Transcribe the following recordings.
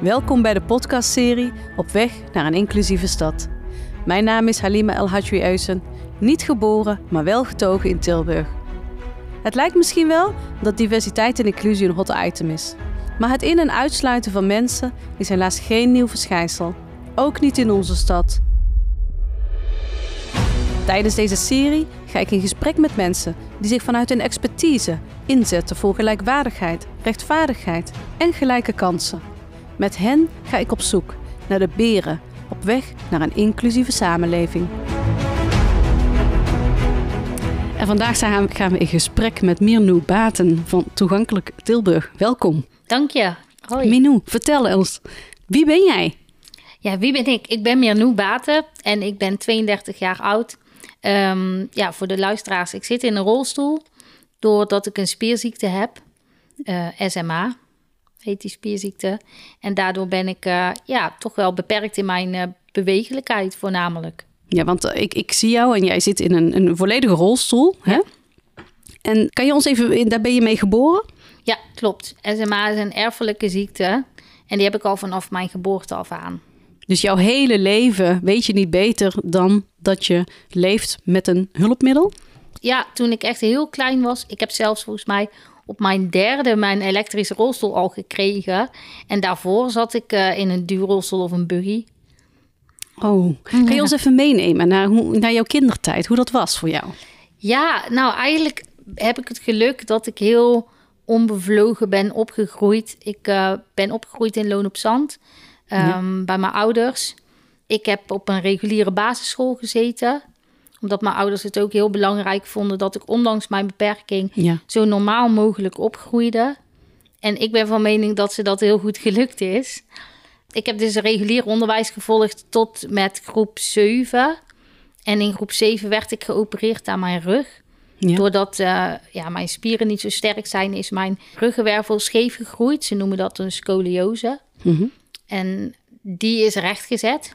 Welkom bij de podcastserie Op weg naar een inclusieve stad. Mijn naam is Halima El Hadjoui Eusen, niet geboren, maar wel getogen in Tilburg. Het lijkt misschien wel dat diversiteit en inclusie een hot item is. Maar het in- en uitsluiten van mensen is helaas geen nieuw verschijnsel. Ook niet in onze stad. Tijdens deze serie ga ik in gesprek met mensen die zich vanuit hun expertise inzetten voor gelijkwaardigheid, rechtvaardigheid en gelijke kansen. Met hen ga ik op zoek naar de beren op weg naar een inclusieve samenleving. En vandaag gaan we in gesprek met Mirnou Baten van Toegankelijk Tilburg. Welkom. Dank je. Hoi. Minou, vertel ons, wie ben jij? Ja, wie ben ik? Ik ben Mirnou Baten en ik ben 32 jaar oud. Um, ja, voor de luisteraars, ik zit in een rolstoel doordat ik een spierziekte heb, uh, eh, SMA heet die spierziekte. En daardoor ben ik uh, ja, toch wel beperkt in mijn uh, bewegelijkheid voornamelijk. Ja, want ik, ik zie jou en jij zit in een, een volledige rolstoel. Ja. Hè? En kan je ons even, daar ben je mee geboren? Ja, klopt. SMA is een erfelijke ziekte en die heb ik al vanaf mijn geboorte af aan. Dus jouw hele leven weet je niet beter dan dat je leeft met een hulpmiddel? Ja, toen ik echt heel klein was. Ik heb zelfs volgens mij op mijn derde mijn elektrische rolstoel al gekregen. En daarvoor zat ik uh, in een duurrolstoel of een buggy. Oh, kan je ons even meenemen naar, hoe, naar jouw kindertijd, hoe dat was voor jou? Ja, nou eigenlijk heb ik het geluk dat ik heel onbevlogen ben opgegroeid. Ik uh, ben opgegroeid in Loon op Zand um, bij mijn ouders. Ik heb op een reguliere basisschool gezeten omdat mijn ouders het ook heel belangrijk vonden dat ik ondanks mijn beperking zo normaal mogelijk opgroeide. En ik ben van mening dat ze dat heel goed gelukt is. Ik heb dus regulier onderwijs gevolgd tot met groep 7. En in groep 7 werd ik geopereerd aan mijn rug. Doordat uh, ja, mijn spieren niet zo sterk zijn, is mijn ruggenwervel scheef gegroeid. Ze noemen dat een scoliose. Mhm. En die is rechtgezet.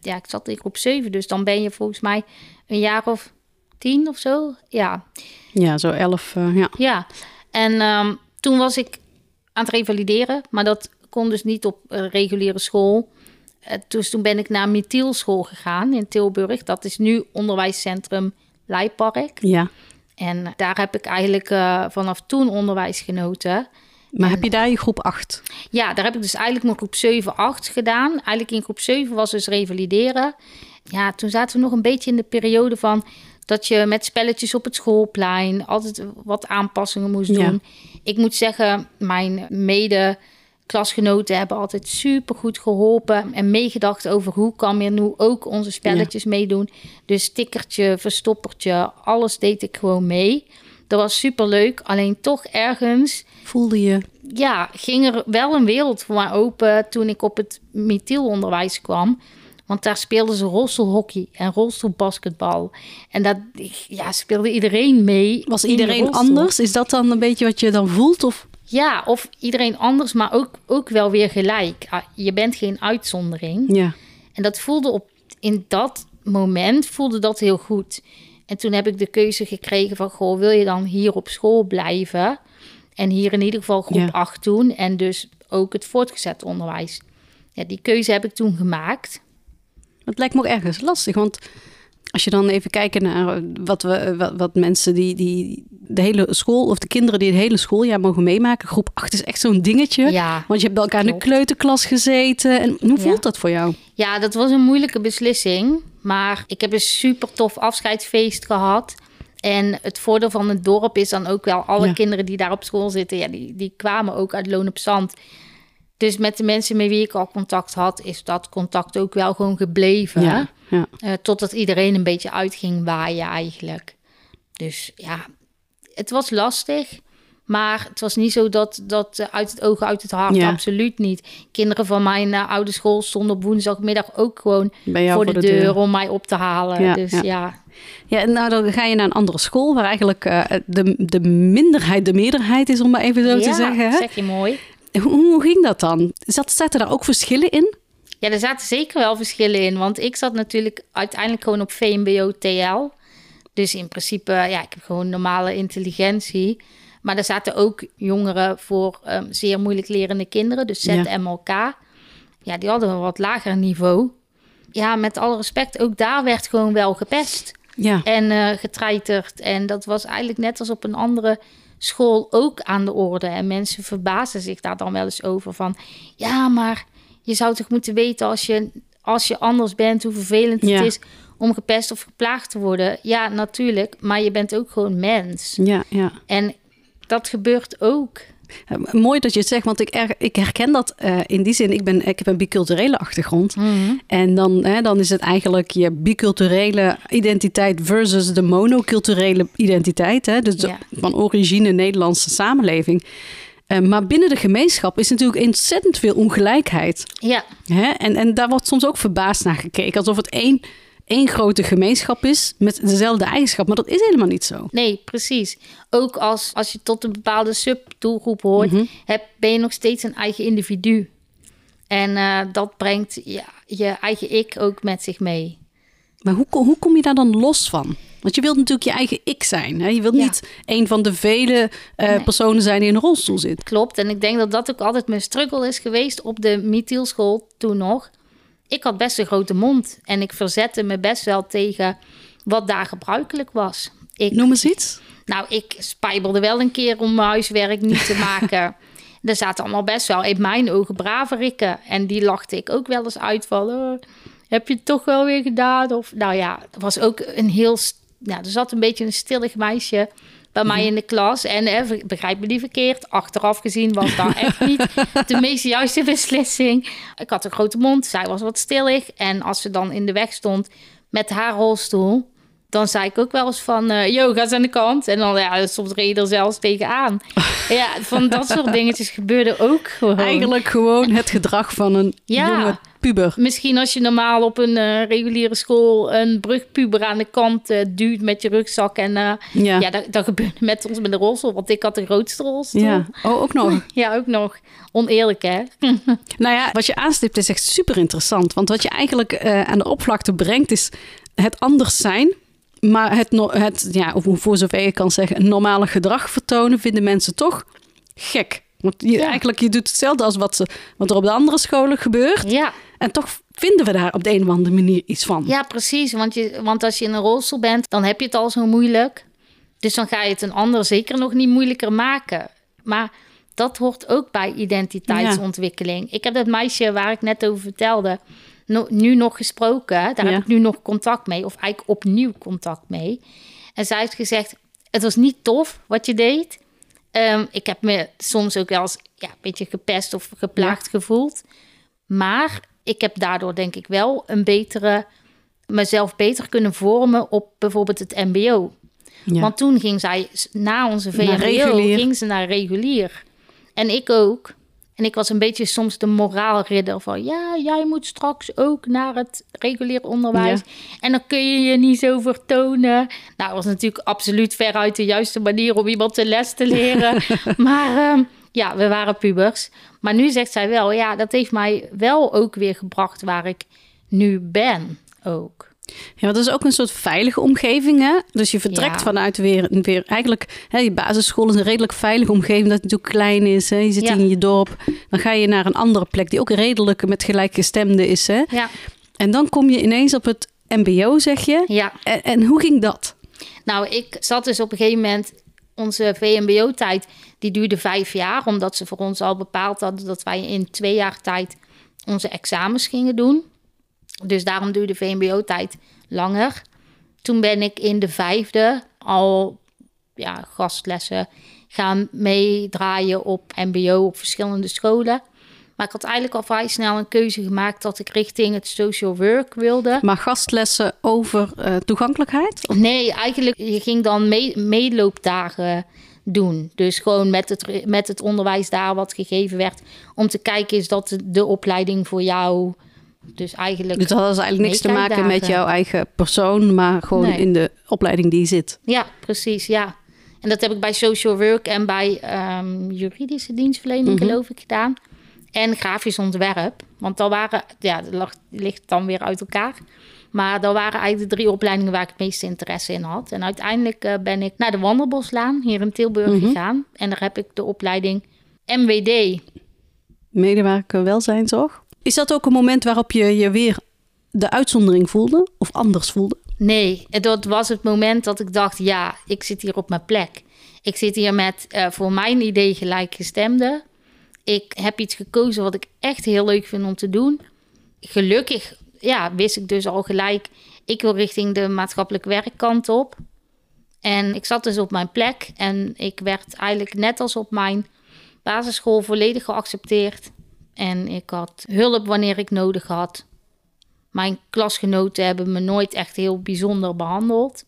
Ja, ik zat in groep 7, dus dan ben je volgens mij een jaar of tien of zo. Ja, ja zo elf, uh, ja. Ja, en um, toen was ik aan het revalideren, maar dat kon dus niet op uh, reguliere school. Uh, dus toen ben ik naar Mithielschool gegaan in Tilburg. Dat is nu onderwijscentrum Leipark. Ja. En daar heb ik eigenlijk vanaf toen onderwijs genoten. Maar heb je daar je groep 8? Ja, daar heb ik dus eigenlijk mijn groep 7, 8 gedaan. Eigenlijk in groep 7 was dus revalideren. Ja, toen zaten we nog een beetje in de periode van dat je met spelletjes op het schoolplein altijd wat aanpassingen moest doen. Ik moet zeggen, mijn mede klasgenoten hebben altijd super goed geholpen en meegedacht over hoe kan je nu ook onze spelletjes meedoen. Dus stickertje, verstoppertje, alles deed ik gewoon mee. Dat was super leuk. Alleen toch ergens. Voelde je? Ja, ging er wel een wereld voor mij open toen ik op het Mithielonderwijs kwam. Want daar speelden ze rolstoelhockey en rolstoelbasketbal. En dat ja, speelde iedereen mee. Was iedereen anders? Is dat dan een beetje wat je dan voelt? Of? Ja, of iedereen anders, maar ook, ook wel weer gelijk. Ah, je bent geen uitzondering. Ja. En dat voelde op in dat moment voelde dat heel goed. En toen heb ik de keuze gekregen van, goh, wil je dan hier op school blijven? En hier in ieder geval groep 8 doen en dus ook het voortgezet onderwijs. Ja, die keuze heb ik toen gemaakt. Het lijkt me ook ergens lastig, want als je dan even kijkt naar wat, we, wat, wat, mensen die, die de hele school, of de kinderen die het hele schooljaar mogen meemaken. Groep 8 is echt zo'n dingetje. Ja, want je hebt bij elkaar in de kleuterklas gezeten. En hoe voelt dat voor jou? Ja, dat was een moeilijke beslissing. Maar ik heb een super tof afscheidsfeest gehad. En het voordeel van het dorp is dan ook wel... alle kinderen die daar op school zitten... Ja, die, die kwamen ook uit Loon op Zand. Dus met de mensen met wie ik al contact had... is dat contact ook wel gewoon gebleven. Ja, ja. Uh, totdat iedereen een beetje uitging waaien eigenlijk. Dus ja, het was lastig. Maar het was niet zo dat, dat eh, uit het oog, uit het hart. Absoluut niet. Kinderen van mijn uh, oude school stonden op woensdagmiddag ook gewoon voor de, deur, om mij op te halen. Ja, dus ja. ja. nou dan ga je naar een andere school waar eigenlijk uh, de, de minderheid de meerderheid is, om maar even zo te zeggen. zeg je mooi. Hoe, hoe ging dat dan? Zat, zaten daar ook verschillen in? Ja, er zaten zeker wel verschillen in. Want ik zat natuurlijk uiteindelijk gewoon op VMBO TL. Dus in principe, ja, ik heb gewoon normale intelligentie. Maar er zaten ook jongeren voor ehm, zeer moeilijk lerende kinderen, dus Ja. ZMLK. Ja, die hadden een wat lager niveau. Ja, met alle respect, ook daar werd gewoon wel gepest Ja. en eh getreiterd. En dat was eigenlijk net als op een andere school ook aan de orde. En mensen verbazen zich daar dan wel eens over van... ja, maar je zou toch moeten weten als je, als je anders bent... hoe vervelend Ja. het is om gepest of geplaagd te worden. Ja, natuurlijk, maar je bent ook gewoon mens. Ja, ja. En dat gebeurt ook. Eh, Mooi dat je het zegt, want ik, er, ik herken dat eh, in die zin. Ik, ben, ik heb een biculturele achtergrond. En dan, hè, dan is het eigenlijk je biculturele identiteit versus de monoculturele identiteit. Hè? Dus de- van origine Nederlandse samenleving. Eh, maar binnen de gemeenschap is natuurlijk ontzettend veel ongelijkheid. Ja, Hè? En, en daar wordt soms ook verbaasd naar gekeken. Alsof het één, één grote gemeenschap is met dezelfde eigenschap. Maar dat is helemaal niet zo. nee, precies. Ook als, als je tot een bepaalde subdoelgroep hoort... Mhm. heb, ben je nog steeds een eigen individu. En eh, dat brengt ja, je eigen ik ook met zich mee. Maar hoe, hoe kom je daar dan los van? Want je wilt natuurlijk je eigen ik zijn. Hè? Je wilt Ja. niet een van de vele eh, Nee. personen zijn die in een rolstoel zit. Klopt. En ik denk dat dat ook altijd mijn struggle is geweest op de Mithielschool toen nog. Ik had best een grote mond. En ik verzette me best wel tegen wat daar gebruikelijk was. Ik, Noem eens iets. Nou, ik spijbelde wel een keer om mijn huiswerk niet te maken. er zaten allemaal best wel in mijn ogen brave rikken. En die lachte ik ook wel eens uit van... "Oh, heb je het toch wel weer gedaan? Of, nou ja, er was ook een heel... Nou, er zat een beetje een stillig meisje bij mij in de klas. En ver- begrijp me niet verkeerd. Achteraf gezien was dat echt niet de meest juiste beslissing. Ik had een grote mond. Zij was wat stillig. En als ze dan in de weg stond met haar rolstoel dan zei ik ook wel eens van, eh yo, ga eens aan de kant. En dan, ja, soms reed je er zelfs tegenaan. ja, van dat soort dingetjes gebeurde ook gewoon. Eigenlijk gewoon het gedrag van een Ja. jonge puber. Misschien als je normaal op een eh, reguliere school een brugpuber aan de kant eh, duwt met je rugzak. En eh, Ja. ja, dat, dat gebeurde met ons met de rolstoel. Want ik had de grootste rolstoel. Ja. Oh, ook nog. Ja, ook nog. Oneerlijk, hè? Nou ja, wat je aanstipt is echt super interessant. Want wat je eigenlijk aan de oppervlakte brengt is het anders zijn. Maar het, no- het ja, of voor zover je kan zeggen, normale gedrag vertonen, vinden mensen toch gek. Want je, Ja. eigenlijk, je doet hetzelfde als wat, ze, wat er op de andere scholen gebeurt. Ja. En toch vinden we daar op de een of andere manier iets van. Ja, precies. Want, je, want als je in een rolstoel bent, dan heb je het al zo moeilijk. Dus dan ga je het een ander zeker nog niet moeilijker maken. Maar dat hoort ook bij identiteitsontwikkeling. Ik heb dat meisje waar ik net over vertelde, no- nu nog gesproken. Daar Ja. heb ik nu nog contact mee, of eigenlijk opnieuw contact mee. En zij heeft gezegd, het was niet tof wat je deed. Ehm, ik heb me soms ook wel eens ja, een beetje gepest of geplaagd gevoeld. Maar ik heb daardoor denk ik wel een betere, mezelf beter kunnen vormen op bijvoorbeeld het MBO. Ja. Want toen ging zij na onze regulier. ging ze naar regulier. En ik ook. En ik was een beetje soms de moraalridder van... ja, jij moet straks ook naar het regulier onderwijs. En dan kun je je niet zo vertonen. Nou, dat was natuurlijk absoluut veruit de juiste manier... om iemand de les te leren. maar ehm, ja, we waren pubers. Maar nu zegt zij wel... ja, dat heeft mij wel ook weer gebracht waar ik nu ben ook. Ja, dat is ook een soort veilige omgeving. Hè? Dus je vertrekt Ja. vanuit weer, weer eigenlijk, hè, je basisschool is een redelijk veilige omgeving, dat het natuurlijk klein is. Hè? Je zit Ja. in je dorp. Dan ga je naar een andere plek die ook redelijk met gelijkgestemden is. Hè? Ja, En dan kom je ineens op het MBO, zeg je. ja. En, en hoe ging dat? Nou, ik zat dus op een gegeven moment... Onze VMBO-tijd, die duurde vijf jaar... omdat ze voor ons al bepaald hadden... dat wij in twee jaar tijd onze examens gingen doen. Dus daarom duurde VMBO-tijd langer. Toen ben ik in de vijfde al ja, gastlessen gaan meedraaien op MBO op verschillende scholen. Maar ik had eigenlijk al vrij snel een keuze gemaakt dat ik richting het social work wilde. Maar gastlessen over eh, toegankelijkheid? Nee, eigenlijk, je ging dan mee, meeloopdagen doen. Dus gewoon met het, met het onderwijs daar wat gegeven werd. Om te kijken, is dat de, de opleiding voor jou? Dus eigenlijk... Dus dat had dus eigenlijk niks te maken met jouw eigen persoon, maar gewoon Nee. in de opleiding die je zit. Ja, precies, ja. En dat heb ik bij social work en bij ehm, juridische dienstverlening, Mhm. geloof ik, gedaan. En grafisch ontwerp. Want dan waren, ja, dat lag- ligt dan weer uit elkaar. Maar dat waren eigenlijk de drie opleidingen waar ik het meeste interesse in had. En uiteindelijk eh, ben ik naar de Wandelboslaan hier in Tilburg Mhm. gegaan. En daar heb ik de opleiding MWD. Medewerker welzijnzorg. Is dat ook een moment waarop je je weer de uitzondering voelde of anders voelde? Nee, dat was het moment dat ik dacht: ja, ik zit hier op mijn plek. Ik zit hier met eh, voor mijn idee gelijkgestemden. Ik heb iets gekozen wat ik echt heel leuk vind om te doen. Gelukkig ja, wist ik dus al gelijk, ik wil richting de maatschappelijk werkkant op. En ik zat dus op mijn plek en ik werd eigenlijk net als op mijn basisschool volledig geaccepteerd. En ik had hulp wanneer ik nodig had. Mijn klasgenoten hebben me nooit echt heel bijzonder behandeld.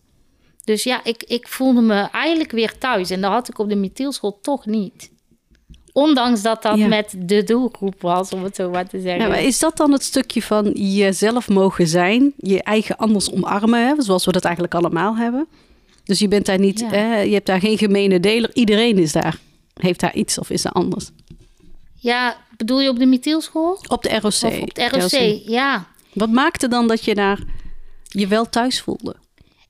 Dus ja, ik, ik voelde me eigenlijk weer thuis. En dat had ik op de Mithielschool toch niet. Ondanks dat dat Ja. met de doelgroep was, om het zo maar te zeggen. Ja, maar is dat dan het stukje van jezelf mogen zijn, je eigen anders omarmen, hè, zoals we dat eigenlijk allemaal hebben? Dus je bent daar niet, Ja. hè, je hebt daar geen gemene deler. Iedereen is daar, heeft daar iets of is er anders. Ja, bedoel je op de Mithielschool? Op de ROC. Of op de ROC, ja. Wat maakte dan dat je daar je wel thuis voelde?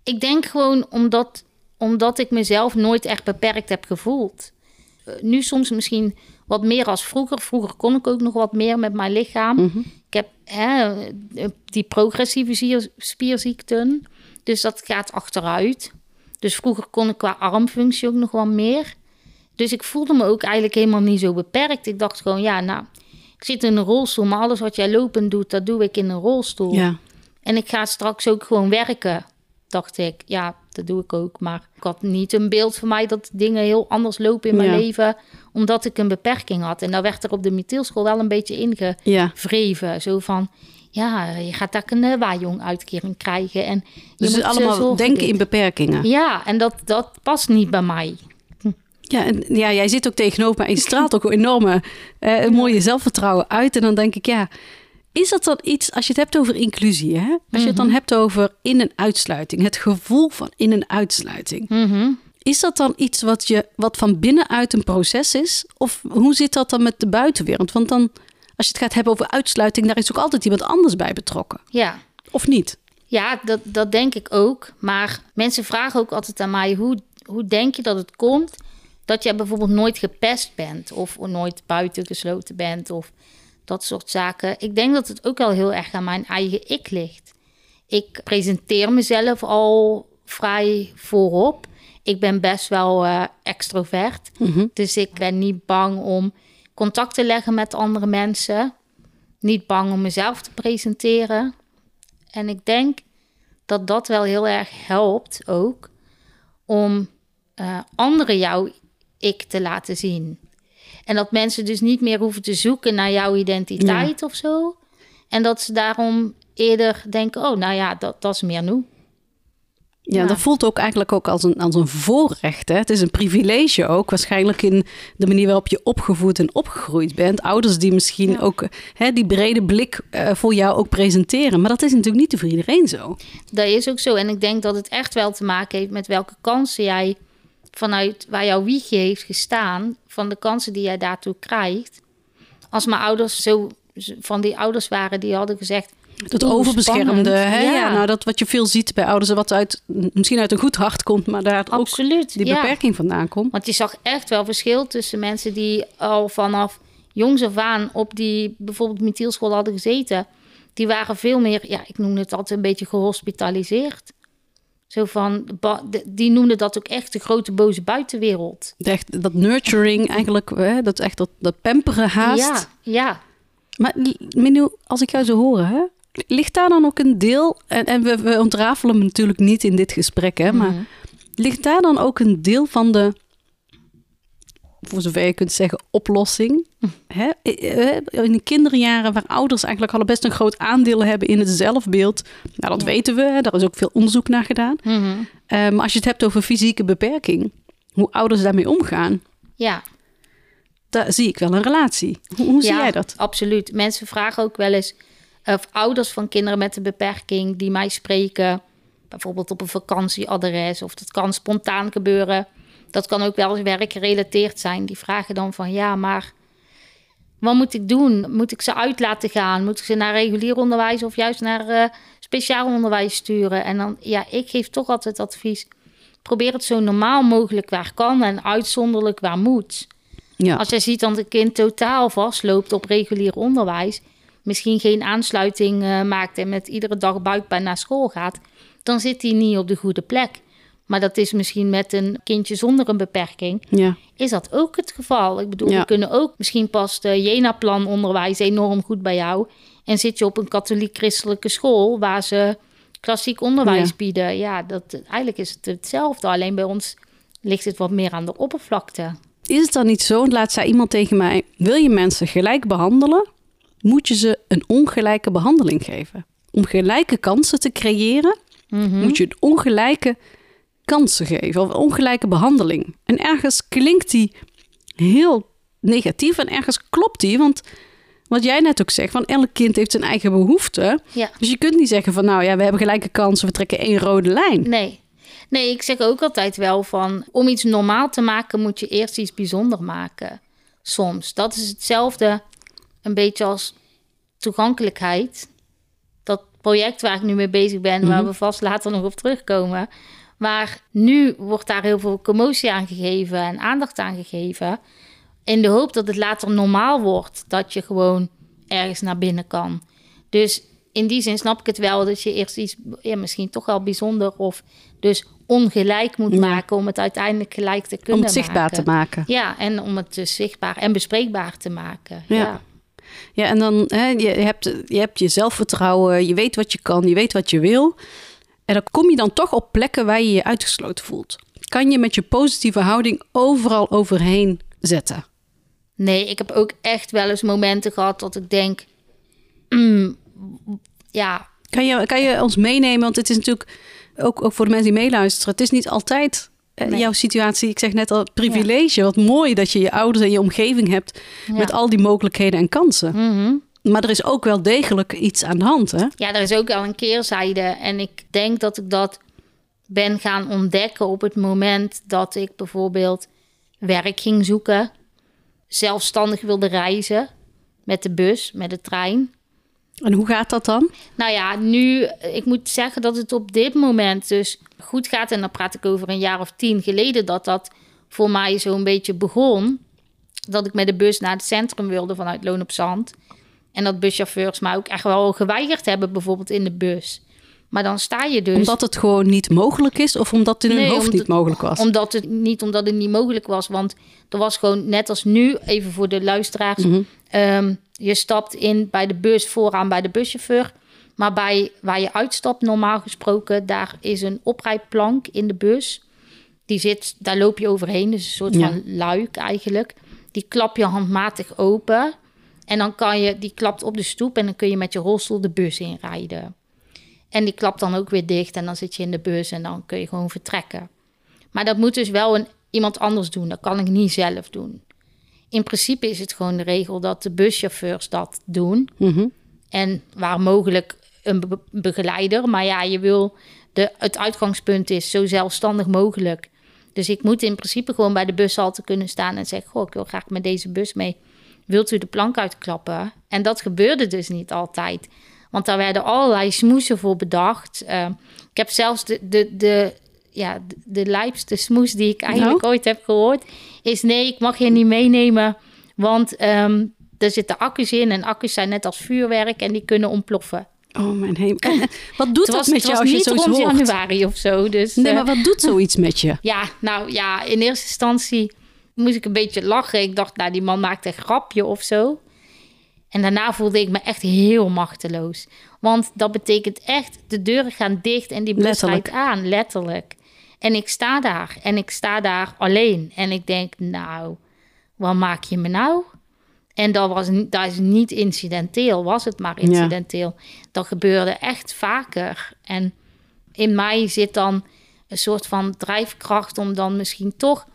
Ik denk gewoon omdat, omdat ik mezelf nooit echt beperkt heb gevoeld. Eh, Nu soms misschien wat meer als vroeger. Vroeger kon ik ook nog wat meer met mijn lichaam. Mhm. Ik heb hè, eh, die progressieve spierziekten. Dus dat gaat achteruit. Dus vroeger kon ik qua armfunctie ook nog wat meer. Dus ik voelde me ook eigenlijk helemaal niet zo beperkt. Ik dacht gewoon, ja, nou, ik zit in een rolstoel, maar alles wat jij lopend doet, dat doe ik in een rolstoel. Ja. En ik ga straks ook gewoon werken, dacht ik. Ja, dat doe ik ook. Maar ik had niet een beeld van mij dat dingen heel anders lopen in mijn Ja. leven, omdat ik een beperking had. En daar werd er op de Mithielschool wel een beetje Ja. ingevreven. Zo van, ja, je gaat daar een uh, waaijong uitkering krijgen. En je Dus moet, eh, allemaal denken dit. in beperkingen. Ja. Ja, en dat, dat past niet bij mij. En, ja, jij zit ook tegenover en je straalt ook een enorme, eh, een mooie zelfvertrouwen uit. En dan denk ik, ja, is dat dan iets, als je het hebt over inclusie, hè? als je het dan hebt over in- en uitsluiting, het gevoel van in- en uitsluiting. Mhm. Is dat dan iets wat, je, wat van binnenuit een proces is? Of hoe zit dat dan met de buitenwereld? Want dan, als je het gaat hebben over uitsluiting, daar is ook altijd iemand anders bij betrokken. Ja, Of niet? Ja, dat, dat denk ik ook. Maar mensen vragen ook altijd aan mij: hoe, hoe denk je dat het komt dat je bijvoorbeeld nooit gepest bent of nooit buitengesloten bent of dat soort zaken? Ik denk dat het ook wel heel erg aan mijn eigen ik ligt. Ik presenteer mezelf al vrij voorop. Ik ben best wel eh, extrovert. Dus ik ben niet bang om contact te leggen met andere mensen. Niet bang om mezelf te presenteren. En ik denk dat dat wel heel erg helpt ook om eh, anderen jouw ik te laten zien. En dat mensen dus niet meer hoeven te zoeken naar jouw identiteit of zo. En dat ze daarom eerder denken, oh nou ja, dat, dat is meer nu. Ja, Ja. dat voelt ook eigenlijk ook als een, als een voorrecht. Hè? Het is een privilege ook, waarschijnlijk in de manier waarop je opgevoed en opgegroeid bent. Ouders die misschien Ja. ook hè, die brede blik eh, voor jou ook presenteren. Maar dat is natuurlijk niet voor iedereen zo. Dat is ook zo. En ik denk dat het echt wel te maken heeft met welke kansen jij vanuit waar jouw wiegje heeft gestaan, van de kansen die jij daartoe krijgt. Als mijn ouders zo van die ouders waren die hadden gezegd. Dat overbeschermde, hè? Ja. Ja. nou dat wat je veel ziet bij ouders, wat uit, misschien uit een goed hart komt, maar daar ook die ja. beperking vandaan komt. Want je zag echt wel verschil tussen mensen die al vanaf jongs af aan op die bijvoorbeeld Mithielschool hadden gezeten. Die waren veel meer, ja, ik noem het altijd een beetje gehospitaliseerd. Zo van, die noemden dat ook echt de grote boze buitenwereld. Echt, dat nurturing eigenlijk, hè? dat echt dat, dat pamperen haast. Ja, ja. Maar Minu, als ik jou zo hoor, hè, ligt daar dan ook een deel, en, en we, we ontrafelen hem natuurlijk niet in dit gesprek, hè, maar Mhm. ligt daar dan ook een deel van de, voor zover je kunt zeggen, oplossing? Hè? Eh, eh, In de kinderjaren waar ouders eigenlijk al best een groot aandeel hebben in het zelfbeeld. Nou, dat weten we, hè, daar is ook veel onderzoek naar gedaan. Mhm. Eh, maar als je het hebt over fysieke beperking, hoe ouders daarmee omgaan, Ja, daar zie ik wel een relatie. Hoe, hoe zie jij dat? Absoluut. Mensen vragen ook wel eens, of ouders van kinderen met een beperking die mij spreken, bijvoorbeeld op een vakantieadres, of dat kan spontaan gebeuren. Dat kan ook wel werkgerelateerd zijn. Die vragen dan van ja, maar wat moet ik doen? Moet ik ze uit laten gaan? Moet ik ze naar regulier onderwijs of juist naar eh, speciaal onderwijs sturen. En dan, ja, ik geef toch altijd advies. Probeer het zo normaal mogelijk waar kan en uitzonderlijk waar moet. Ja. Als je ziet dat een kind totaal vastloopt op regulier onderwijs, misschien geen aansluiting uh, maakt en met iedere dag buikpijn naar school gaat, dan zit hij niet op de goede plek. Maar dat is misschien met een kindje zonder een beperking. Ja. Is dat ook het geval? Ik bedoel, Ja. we kunnen ook, misschien past de Jena-plan onderwijs enorm goed bij jou. En zit je op een katholiek-christelijke school waar ze klassiek onderwijs Ja. bieden. Ja, dat, eigenlijk is het hetzelfde. Alleen bij ons ligt het wat meer aan de oppervlakte. Is het dan niet zo, laat zei iemand tegen mij, wil je mensen gelijk behandelen, moet je ze een ongelijke behandeling geven. Om gelijke kansen te creëren, Mhm. moet je een ongelijke kansen geven of ongelijke behandeling. En ergens klinkt die heel negatief en ergens klopt die, want wat jij net ook zegt, van elk kind heeft zijn eigen behoeften. Ja. Dus je kunt niet zeggen van nou ja, we hebben gelijke kansen, we trekken één rode lijn. Nee. Nee, ik zeg ook altijd wel van... om iets normaal te maken moet je eerst iets bijzonder maken. Soms. Dat is hetzelfde een beetje als toegankelijkheid. Dat project waar ik nu mee bezig ben... waar we vast later nog op terugkomen... maar nu wordt daar heel veel commotie aan gegeven... en aandacht aan gegeven... in de hoop dat het later normaal wordt... dat je gewoon ergens naar binnen kan. Dus in die zin snap ik het wel dat je eerst iets, ja, misschien toch wel bijzonder of dus ongelijk moet Ja. maken om het uiteindelijk gelijk te kunnen Om het zichtbaar maken. te maken. Ja, en om het dus zichtbaar en bespreekbaar te maken. Ja. Ja. Ja, en dan hè, je, hebt, je hebt je zelfvertrouwen, je weet wat je kan, je weet wat je wil. En dan kom je dan toch op plekken waar je je uitgesloten voelt. Kan je met je positieve houding overal overheen zetten? Nee, ik heb ook echt wel eens momenten gehad dat ik denk, mm, ja, Kan je, kan je ons meenemen? Want het is natuurlijk ook, ook voor de mensen die meeluisteren. Het is niet altijd eh, Nee. jouw situatie. Ik zeg net al, privilege. Wat mooi dat je je ouders en je omgeving hebt Ja. met al die mogelijkheden en kansen. mhm. Maar er is ook wel degelijk iets aan de hand, hè? ja, er is ook wel een keerzijde. En ik denk dat ik dat ben gaan ontdekken op het moment dat ik bijvoorbeeld werk ging zoeken, zelfstandig wilde reizen met de bus, met de trein. En hoe gaat dat dan? Nou ja, nu, ik moet zeggen dat het op dit moment dus goed gaat. En dan praat ik over een jaar of tien geleden dat dat voor mij zo'n beetje begon. Dat ik met de bus naar het centrum wilde vanuit Loon op Zand. En dat buschauffeurs mij ook echt wel geweigerd hebben, bijvoorbeeld in de bus. Maar dan sta je dus... Omdat het gewoon niet mogelijk is of omdat het in hun Nee, hoofd omdat- niet mogelijk was? Omdat het niet omdat het niet mogelijk was. Want er was gewoon net als nu, even voor de luisteraars. Mhm. ehm, je stapt in bij de bus vooraan bij de buschauffeur. Maar bij waar je uitstapt, normaal gesproken, daar is een oprijplank in de bus. Die zit, daar loop je overheen. Dus een soort Ja. van luik eigenlijk. Die klap je handmatig open. En dan kan je, die klapt op de stoep en dan kun je met je rolstoel de bus inrijden. En die klapt dan ook weer dicht en dan zit je in de bus en dan kun je gewoon vertrekken. Maar dat moet dus wel een, iemand anders doen. Dat kan ik niet zelf doen. In principe is het gewoon de regel dat de buschauffeurs dat doen. Mhm. En waar mogelijk een be- begeleider. Maar ja, je wil de, het uitgangspunt is zo zelfstandig mogelijk. Dus ik moet in principe gewoon bij de bushalte kunnen staan en zeggen: Goh, ik wil graag met deze bus mee. Wilt u de plank uitklappen? En dat gebeurde dus niet altijd. Want daar werden allerlei smoesen voor bedacht. Eh, ik heb zelfs de, de, de, ja, de, de lijpste smoes die ik eigenlijk ooit heb gehoord... is nee, ik mag je niet meenemen... want ehm, er zitten accu's in en accu's zijn net als vuurwerk... en die kunnen ontploffen. Oh, mijn hemel. Wat doet dat met jou als je niet zoiets rond januari of zo. Dus, Nee, eh, maar wat doet zoiets met je? ja, nou ja, in eerste instantie moest ik een beetje lachen. Ik dacht, nou, die man maakt een grapje of zo. En daarna voelde ik me echt heel machteloos. Want dat betekent echt, de deuren gaan dicht en die bus rijdt aan, letterlijk. En ik sta daar en ik sta daar alleen. En ik denk, nou, wat maak je me nou? En dat, was, dat is niet incidenteel, was het maar incidenteel. Dat gebeurde echt vaker. En in mij zit dan een soort van drijfkracht om dan misschien toch...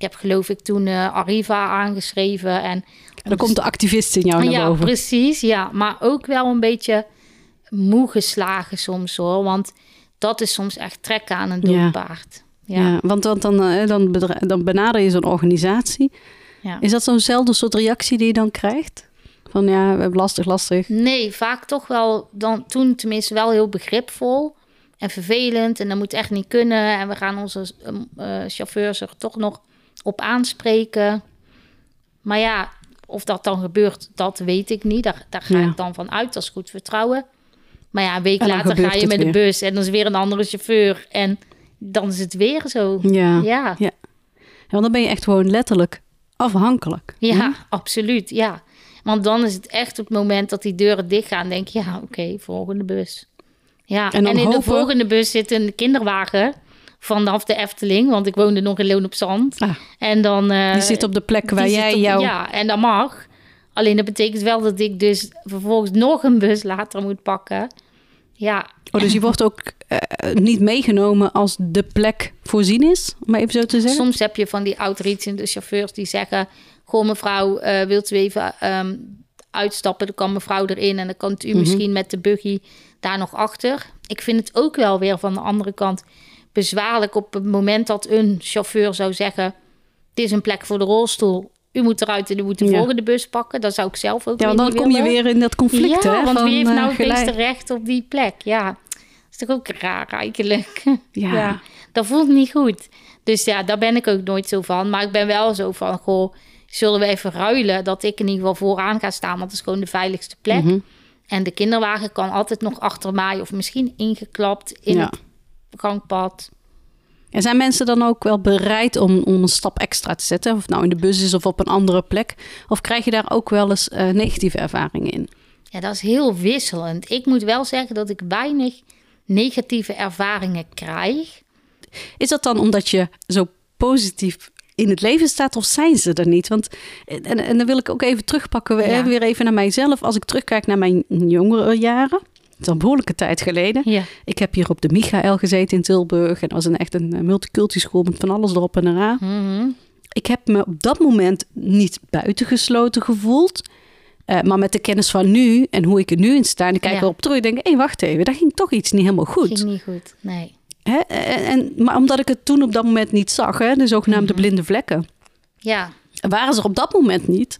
Ik heb geloof ik toen eh, Arriva aangeschreven. En Dan komt de activist in jou naar ja, boven. precies. Ja, maar ook wel een beetje moe geslagen soms hoor. Want dat is soms echt trekken aan een Ja. dood paard. Ja. Ja. want, want dan, eh, dan, dan benader je zo'n organisatie. Ja. Is dat zo'nzelfde soort reactie die je dan krijgt? Van ja, we hebben lastig, lastig. Nee, vaak toch wel dan toen tenminste wel heel begripvol en vervelend. En dat moet echt niet kunnen. En we gaan onze uh, chauffeurs er toch nog op aanspreken. Maar ja, of dat dan gebeurt, dat weet ik niet. Daar, daar ga ik dan van uit. Is goed vertrouwen. Maar ja, een week later ga je met de bus en dan is weer een andere chauffeur. En dan is het weer zo. Ja. Ja. ja. want dan ben je echt gewoon letterlijk afhankelijk. Ja, absoluut. Ja. Want dan is het echt op het moment dat die deuren dicht gaan, denk je, ja, oké, volgende bus. Ja, en, in de volgende bus zit een kinderwagen vanaf de Efteling, want ik woonde nog in Loon op Zand. Ah, en dan... Uh, die zit op de plek waar jij jou... Ja, en dat mag. Alleen dat betekent wel dat ik dus vervolgens nog een bus later moet pakken. Ja. Oh, dus je wordt ook uh, niet meegenomen als de plek voorzien is, om even zo te zeggen? Soms heb je van die de chauffeurs die zeggen... Goh, mevrouw, uh, wilt u even um, uitstappen? Dan kan mevrouw erin en dan kan u mhm. misschien met de buggy daar nog achter. Ik vind het ook wel weer van de andere kant bezwaarlijk op het moment dat een chauffeur zou zeggen: Dit is een plek voor de rolstoel. U moet eruit en u moet de volgende bus pakken. Dat zou ik zelf ook ja, dan kom je weer in dat conflict. Ja, hè, want wie heeft nou het meeste recht op die plek? Ja, dat is toch ook raar eigenlijk. Ja. ja. dat voelt niet goed. Dus ja, daar ben ik ook nooit zo van. Maar ik ben wel zo van, goh, zullen we even ruilen... dat ik in ieder geval vooraan ga staan... want dat is gewoon de veiligste plek. Mhm. En de kinderwagen kan altijd nog achter mij... of misschien ingeklapt in het gangpad. En zijn mensen dan ook wel bereid om, om een stap extra te zetten? Of nou in de bus is of op een andere plek? Of krijg je daar ook wel eens uh, negatieve ervaringen in? Ja, dat is heel wisselend. Ik moet wel zeggen dat ik weinig negatieve ervaringen krijg. Is dat dan omdat je zo positief in het leven staat of zijn ze er niet? Want, en, en dan wil ik ook even terugpakken, ja. weer even naar mijzelf. Als ik terugkijk naar mijn jongere jaren, is een behoorlijke tijd geleden. Ja. Ik heb hier op de Michael gezeten in Tilburg. En dat was een, echt een eh, multicultuurschool met van alles erop en eraan. Mm Ik heb me op dat moment niet buitengesloten gevoeld. Uh, maar met de kennis van nu en hoe ik er nu in sta... en ik kijk erop terug en denk... hé, hey, wacht even, daar ging toch iets niet helemaal goed. ging niet goed, nee. Hè? En, en, maar omdat ik het toen op dat moment niet zag... Hè, de zogenaamde mhm. blinde vlekken... Ja. waren ze op dat moment niet...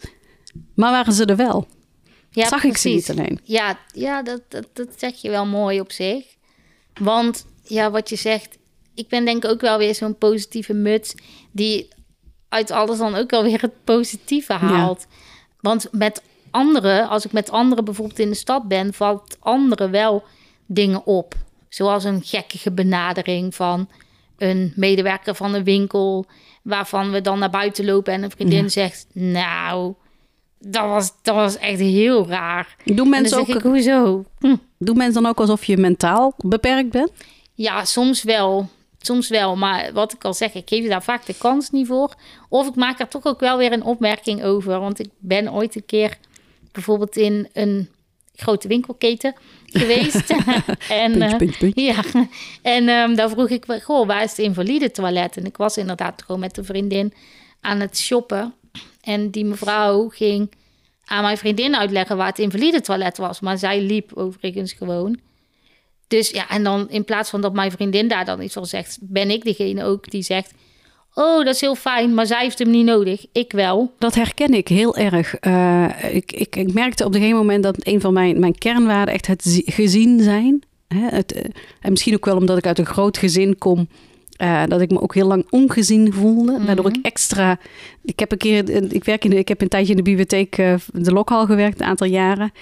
maar waren ze er wel. Ja, Zag precies. ik ze niet alleen. Ja, ja dat, dat, dat zeg je wel mooi op zich. Want ja, wat je zegt, ik ben denk ik ook wel weer zo'n positieve muts die uit alles dan ook wel weer het positieve haalt. Want met anderen, als ik met anderen bijvoorbeeld in de stad ben, valt anderen wel dingen op. Zoals een gekkige benadering van een medewerker van een winkel, waarvan we dan naar buiten lopen en een vriendin zegt: Nou, dat was, dat was echt heel raar. Doen mensen ook, ik, hoezo? Hm. Doen mensen dan ook alsof je mentaal beperkt bent? Ja, soms wel. Soms wel. Maar wat ik al zeg, ik geef daar vaak de kans niet voor. Of ik maak er toch ook wel weer een opmerking over. Want ik ben ooit een keer bijvoorbeeld in een grote winkelketen geweest. en puntje, uh, ja, en um, daar vroeg ik, goh, waar is het invalide toilet? En ik was inderdaad gewoon met een vriendin aan het shoppen. En die mevrouw ging aan mijn vriendin uitleggen waar het invalide toilet was. Maar zij liep overigens gewoon. Dus ja, en dan in plaats van dat mijn vriendin daar dan iets van zegt, ben ik degene ook die zegt. Oh, dat is heel fijn, maar zij heeft hem niet nodig. Ik wel. Dat herken ik heel erg. Uh, ik, ik, ik, merkte op een gegeven moment dat een van mijn, mijn kernwaarden echt het gezien zijn. Hè, het, uh, en misschien ook wel omdat ik uit een groot gezin kom uh, dat ik me ook heel lang ongezien voelde. Mm Waardoor ik extra. Ik heb een keer. Ik, werk in de, ik heb een tijdje in de bibliotheek, uh, de lokhal gewerkt, een aantal jaren.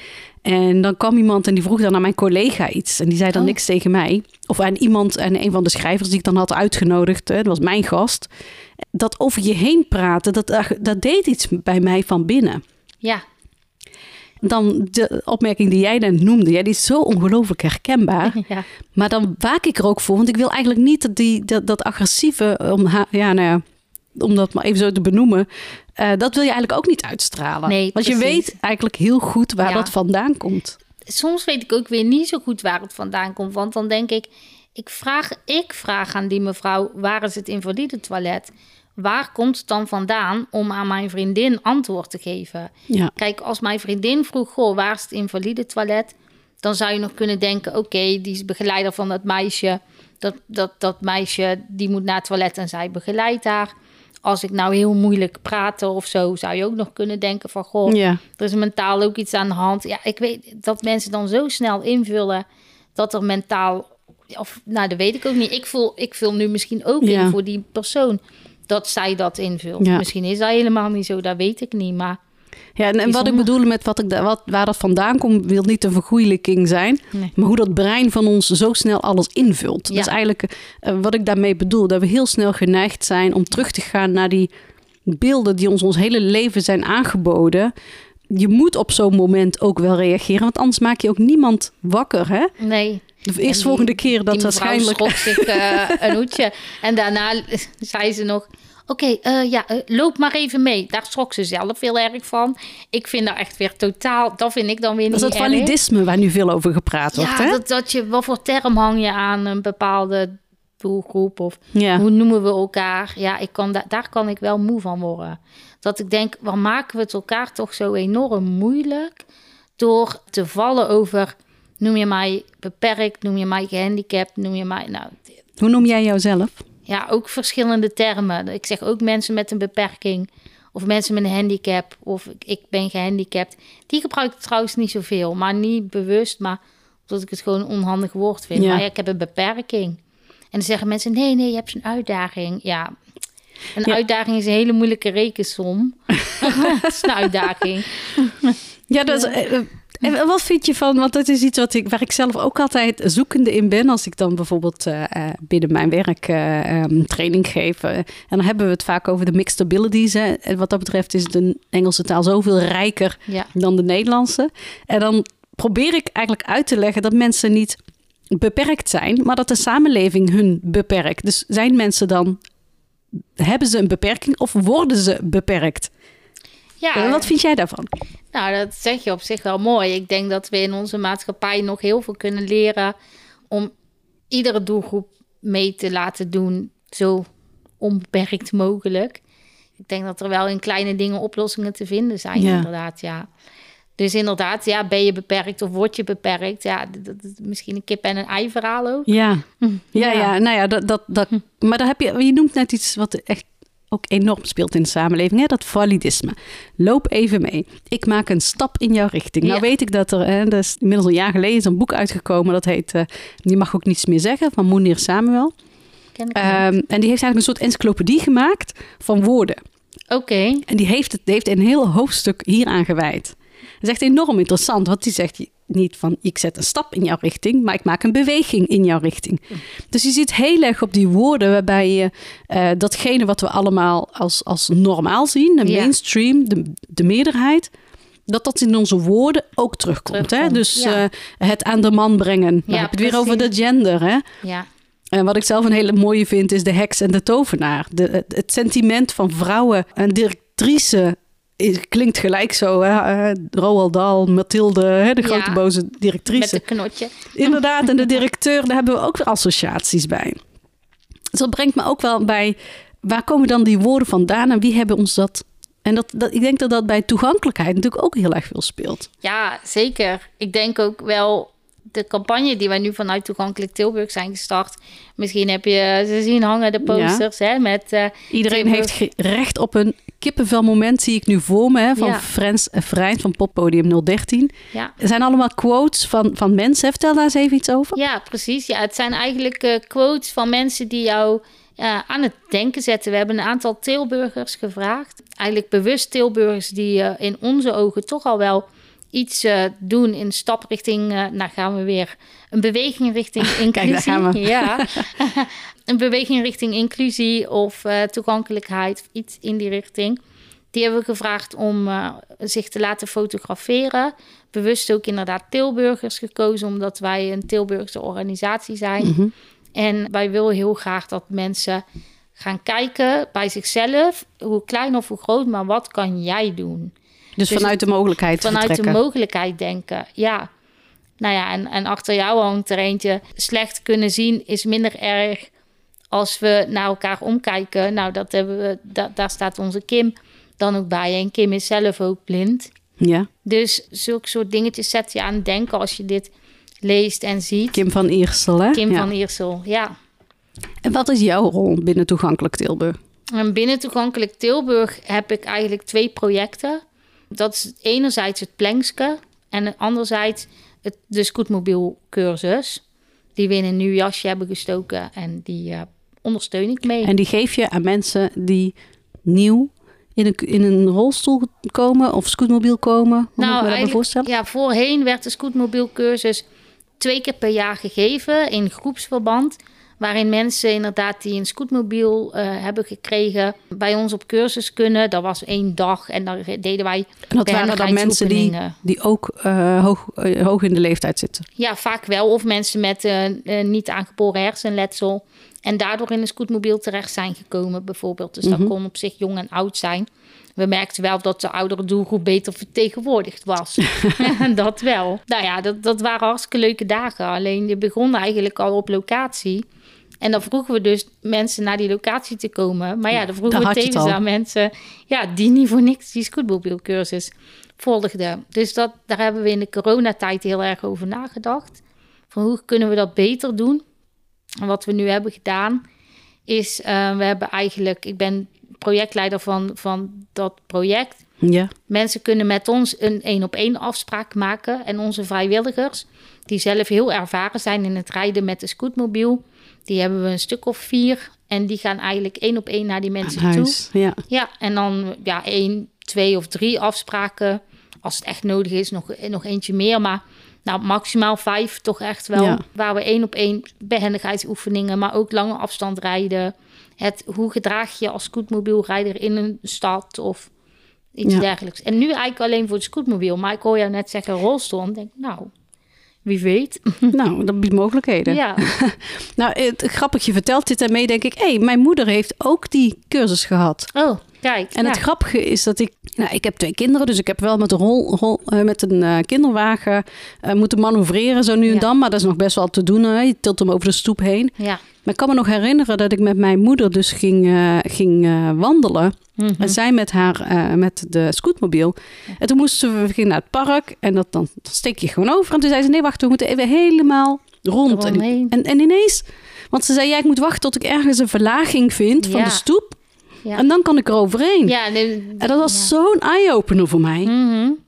En dan kwam iemand en die vroeg dan aan mijn collega iets. En die zei dan oh. niks tegen mij. Of aan iemand, en een van de schrijvers die ik dan had uitgenodigd, hè, dat was mijn gast. Dat over je heen praten, dat, dat deed iets bij mij van binnen. Ja, dan de opmerking die jij dan noemde, ja, die is zo ongelooflijk herkenbaar. Ja. Maar dan waak ik er ook voor, want ik wil eigenlijk niet dat, die, dat, dat agressieve, om, ja, nou ja, om dat maar even zo te benoemen, uh, dat wil je eigenlijk ook niet uitstralen. Nee, want je weet eigenlijk heel goed waar dat vandaan komt. Soms weet ik ook weer niet zo goed waar het vandaan komt, want dan denk ik, ik vraag, ik vraag aan die mevrouw, waar is het invalide toilet? Waar komt het dan vandaan om aan mijn vriendin antwoord te geven? Ja. Kijk, als mijn vriendin vroeg, goh, waar is het invalide toilet? Dan zou je nog kunnen denken, oké, die is begeleider van dat meisje. Dat, dat, dat meisje, die moet naar het toilet en zij begeleidt haar. als ik nou heel moeilijk praatte of zo, zou je ook nog kunnen denken van goh, Ja. er is mentaal ook iets aan de hand. Ja, ik weet dat mensen dan zo snel invullen dat er mentaal, of nou, dat weet ik ook niet. Ik vul, ik vul nu misschien ook Ja. in voor die persoon dat zij dat invult. Ja. Misschien is dat helemaal niet zo, dat weet ik niet. Maar Ja, en, en wat ik bedoel met wat ik, da- wat, waar dat vandaan komt, wil niet een vergoeilijking zijn. Nee. Maar hoe dat brein van ons zo snel alles invult. Dat is eigenlijk eh, wat ik daarmee bedoel. Dat we heel snel geneigd zijn om terug te gaan naar die beelden die ons ons hele leven zijn aangeboden. Je moet op zo'n moment ook wel reageren, want anders maak je ook niemand wakker. Hè? nee. De eerstvolgende keer dat waarschijnlijk. zich eh, een hoedje. En daarna zei ze nog... Oké, eh, ja, eh, loop maar even mee. Daar schrok ze zelf heel erg van. Ik vind dat echt weer totaal... Dat vind ik dan weer Dat is niet dat validisme waar nu veel over gepraat wordt. Ja, hè? dat, dat je... Wat voor term hang je aan een bepaalde doelgroep? Of ja. hoe noemen we elkaar? Ja, ik kan da daar kan ik wel moe van worden. Dat ik denk, waar maken we het elkaar toch zo enorm moeilijk... door te vallen over... Noem je mij beperkt, noem je mij gehandicapt, noem je mij... Nou, Hoe noem jij jouzelf? ja, ook verschillende termen. Ik zeg ook mensen met een beperking of mensen met een handicap of ik- ben gehandicapt. Die gebruik ik trouwens niet zoveel, maar niet bewust, maar omdat ik het gewoon een onhandig woord vind. Ja. Maar ja, ik heb een beperking. En dan zeggen mensen, nee, nee, je hebt een uitdaging. Ja, een Ja. uitdaging is een hele moeilijke rekensom. het is een uitdaging. Ja, dat is, eh, en wat vind je van, want dat is iets wat ik, waar ik zelf ook altijd zoekende in ben. Als ik dan bijvoorbeeld eh, eh, binnen mijn werk eh, ehm, training geef. en dan hebben we het vaak over de mixed abilities. Hè. En wat dat betreft is de Engelse taal zoveel rijker Ja, dan de Nederlandse. En dan probeer ik eigenlijk uit te leggen dat mensen niet beperkt zijn, maar dat de samenleving hun beperkt. Dus zijn mensen dan, hebben ze een beperking of worden ze beperkt? Ja Eh, Wat vind jij daarvan? Nou, dat zeg je op zich wel mooi. Ik denk dat we in onze maatschappij nog heel veel kunnen leren om iedere doelgroep mee te laten doen, zo onbeperkt mogelijk. Ik denk dat er wel in kleine dingen oplossingen te vinden zijn, Ja. inderdaad, ja. Dus inderdaad, ja, ben je beperkt of word je beperkt? Ja, dat dat is misschien een kip en een ei verhaal ook. Ja, ja, Ja. ja. nou ja, dat, dat, dat, maar daar heb je, je noemt net iets wat echt ook enorm speelt in de samenleving, hè? dat validisme. Loop even mee. Ik maak een stap in jouw richting. Nou weet ik dat er, hè, dat is inmiddels een jaar geleden, is een boek uitgekomen, dat heet, die mag ook niets meer zeggen, van Mounir Samuel. Ken ik niet. Ehm, en die heeft eigenlijk een soort encyclopedie gemaakt van woorden. Oké, En die heeft, het, die heeft een heel hoofdstuk hieraan gewijd. Dat is echt enorm interessant, want die zegt niet van ik zet een stap in jouw richting, maar ik maak een beweging in jouw richting. Dus je ziet heel erg op die woorden waarbij je eh, datgene wat we allemaal als, als normaal zien, de mainstream, de, de meerderheid, dat dat in onze woorden ook terugkomt. Hè? Dus ja. eh, het aan de man brengen. Dan Ja, heb je het weer over de gender. Hè? ja. En wat ik zelf een hele mooie vind, is de heks en de tovenaar. De, het, het sentiment van vrouwen en directrice klinkt gelijk zo. Hè? Eh, Roald Dahl, Mathilde, hè? de Ja, grote boze Met directrice. een knotje. Inderdaad, en de directeur, daar hebben we ook weer associaties bij. Dus dat brengt me ook wel bij, waar komen dan die woorden vandaan en wie hebben ons dat... En dat, dat, ik denk dat dat bij toegankelijkheid natuurlijk ook heel erg veel speelt. Ja, zeker. Ik denk ook wel de campagne die wij nu vanuit Toegankelijk Tilburg zijn gestart. Misschien heb je ze zien hangen, de posters, hè, met... eh, Iedereen Tilburg. heeft recht op een kippenvelmoment, zie ik nu voor me, hè, van Ja. Frans en Vrijn van Poppodium 013. ja. Er zijn allemaal quotes van, van mensen. Vertel daar eens even iets over. ja, precies. Ja, het zijn eigenlijk eh, quotes van mensen die jou eh, aan het denken zetten. We hebben een aantal Tilburgers gevraagd. Eigenlijk bewust Tilburgers die eh, in onze ogen toch al wel iets eh, doen in stap richting... eh nou gaan we weer een beweging richting inclusie. daar gaan we. Ja, een beweging richting inclusie of eh, toegankelijkheid, iets in die richting. Die hebben we gevraagd om zich te laten fotograferen. Bewust ook inderdaad Tilburgers gekozen, omdat wij een Tilburgse organisatie zijn. Mhm. En wij willen heel graag dat mensen gaan kijken bij zichzelf, hoe klein of hoe groot, maar wat kan jij doen? Dus, Dus vanuit de mogelijkheid Vanuit vertrekken. de mogelijkheid denken, ja. Nou ja, en, en achter jou hangt er eentje. Slecht kunnen zien is minder erg als we naar elkaar omkijken. Nou, dat hebben we, da- daar staat onze Kim dan ook bij. En Kim is zelf ook blind. ja, Dus zulke soort dingetjes zet je aan het denken als je dit leest en ziet. Kim van Iersel. Hè? Kim Ja. van Iersel, ja. En wat is jouw rol binnen Toegankelijk Tilburg? En binnen Toegankelijk Tilburg heb ik eigenlijk twee projecten. Dat is enerzijds het Plankske en anderzijds het, de scootmobielcursus. Die we in een nieuw jasje hebben gestoken en die uh, ondersteun ik mee. En die geef je aan mensen die nieuw in een, in een rolstoel komen of scootmobiel komen? Hoe nou, me dat voorstellen? Ja, voorheen werd de scootmobielcursus twee keer per jaar gegeven in groepsverband. Waarin mensen inderdaad die een scootmobiel uh, hebben gekregen bij ons op cursus kunnen. Dat was één dag en daar deden wij. En dat waren dan mensen die, die ook uh, hoog, uh, hoog in de leeftijd zitten? Ja, vaak wel. Of mensen met niet aangeboren hersenletsel. En daardoor in een scootmobiel terecht zijn gekomen, bijvoorbeeld. Dus mm -hmm. dat kon op zich jong en oud zijn. We merkten wel dat de oudere doelgroep beter vertegenwoordigd was. dat wel. Nou ja, dat, dat waren hartstikke leuke dagen. Alleen je begon eigenlijk al op locatie. En dan vroegen we dus mensen naar die locatie te komen. Maar ja, dan vroegen we tevens aan mensen... ja, die niet voor niks die scootmobielcursus volgden. Dus dat, daar hebben we in de coronatijd heel erg over nagedacht. Van hoe kunnen we dat beter doen? En wat we nu hebben gedaan is... Uh, we hebben eigenlijk... Ik ben projectleider van, van dat project. Ja. Mensen kunnen met ons een één op één afspraak maken. En onze vrijwilligers, die zelf heel ervaren zijn in het rijden met de scootmobiel, die hebben we een stuk of vier. En die gaan eigenlijk één op één naar die mensen toe. Ja. ja, en dan ja, één, twee of drie afspraken. Als het echt nodig is, nog, nog eentje meer. Maar nou, maximaal vijf toch echt wel. Waar we één op één behendigheidsoefeningen, maar ook lange afstand rijden. Het, hoe gedraag je als scootmobielrijder in een stad of iets dergelijks. En nu eigenlijk alleen voor het scootmobiel. Maar ik hoor jou net zeggen rolstoel. En denk, nou, wie weet. Nou, dat biedt mogelijkheden. Ja. nou, het, grappig, je vertelt dit en mee denk ik... hé, hey, mijn moeder heeft ook die cursus gehad. Oh, kijk. En het grappige is dat ik... Nou, ik heb twee kinderen, dus ik heb wel met een, rol, rol uh, met een uh, kinderwagen uh, moeten manoeuvreren zo nu ja. en dan. Maar dat is nog best wel te doen. Hè? Je tilt hem over de stoep heen. Ja. Maar ik kan me nog herinneren dat ik met mijn moeder dus ging, ging wandelen. Mm -hmm. En zij met haar, met de scootmobiel. En toen moesten we gingen naar het park. En dat, dan, dan steek je gewoon over. En toen zei ze, nee wacht, we moeten even helemaal rond. En, en, en, ineens, want ze zei, ja, ik moet wachten tot ik ergens een verlaging vind van de stoep. Ja. En dan kan ik er overheen. Ja, nee, en dat was zo'n eye-opener voor mij. Mm -hmm.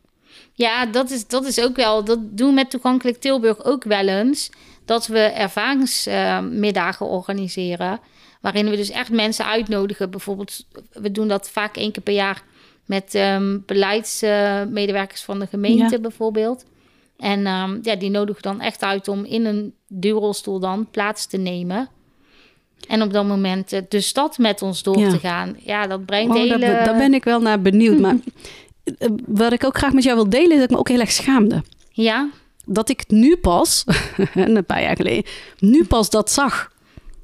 Ja, dat is, dat is ook wel, dat doen we met Toegankelijk Tilburg ook wel eens dat we ervaringsmiddagen uh, organiseren. Waarin we dus echt mensen uitnodigen. Bijvoorbeeld, we doen dat vaak één keer per jaar met um, beleidsmedewerkers uh, van de gemeente ja. bijvoorbeeld. En um, ja, die nodigen dan echt uit om in een duurrolstoel dan plaats te nemen. En op dat moment uh, de stad met ons door ja. te gaan. Ja, dat brengt oh, hele... Daar, daar ben ik wel naar benieuwd. maar eh, wat ik ook graag met jou wil delen... is dat ik me ook heel erg schaamde. Ja? dat ik nu pas, een paar jaar geleden, nu pas dat zag.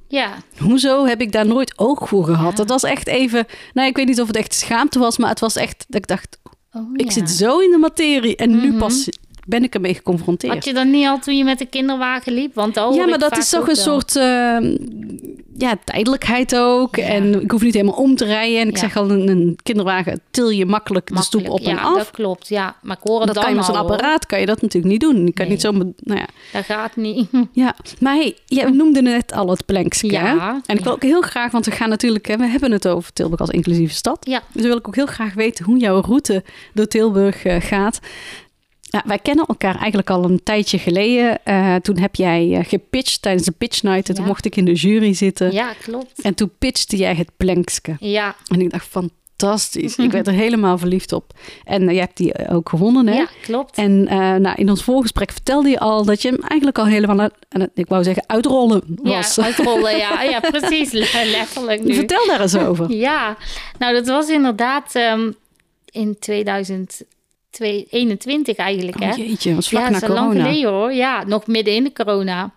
Ja. Hoezo heb ik daar nooit oog voor gehad? Ja. Dat was echt even, nou ik weet niet of het echt schaamte was, maar het was echt dat ik dacht, oh, ik ja. zit zo in de materie en mm -hmm. nu pas ben ik ermee geconfronteerd. Had je dat niet al toen je met de kinderwagen liep? Want al ja, maar dat is toch een soort uh, ja, tijdelijkheid ook. Ja. En ik hoef niet helemaal om te rijden. En ik ja. zeg al, een, een, kinderwagen til je makkelijk, makkelijk, de stoep op en ja, af. dat klopt. Ja, maar ik hoor het dat dan kan je met zo'n apparaat kan je dat natuurlijk niet doen. Je kan nee. niet zo, nou ja. Dat gaat niet. Ja, maar hey, je noemde net al het plankske. Ja. En ik wil ook heel graag, want we gaan natuurlijk, we hebben het over Tilburg als inclusieve stad. Ja. Dus wil ik ook heel graag weten hoe jouw route door Tilburg uh, gaat. Nou, wij kennen elkaar eigenlijk al een tijdje geleden. Uh, toen heb jij uh, gepitcht tijdens de pitch night. En ja. toen mocht ik in de jury zitten. Ja, klopt. En toen pitchte jij het plankske. Ja. En ik dacht, fantastisch. ik werd er helemaal verliefd op. En uh, jij hebt die ook gewonnen, hè? Ja, klopt. En nou, in ons voorgesprek vertelde je al dat je hem eigenlijk al helemaal, ik wou zeggen, uitrollen was. Ja, uitrollen, ja. ja, precies. Letterlijk nu. Vertel daar eens over. ja, nou dat was inderdaad um, in 2000... 2021 eigenlijk, hè? Oh, jeetje, was vlak ja, na corona. lang geleden hoor. Ja, nog midden in de corona.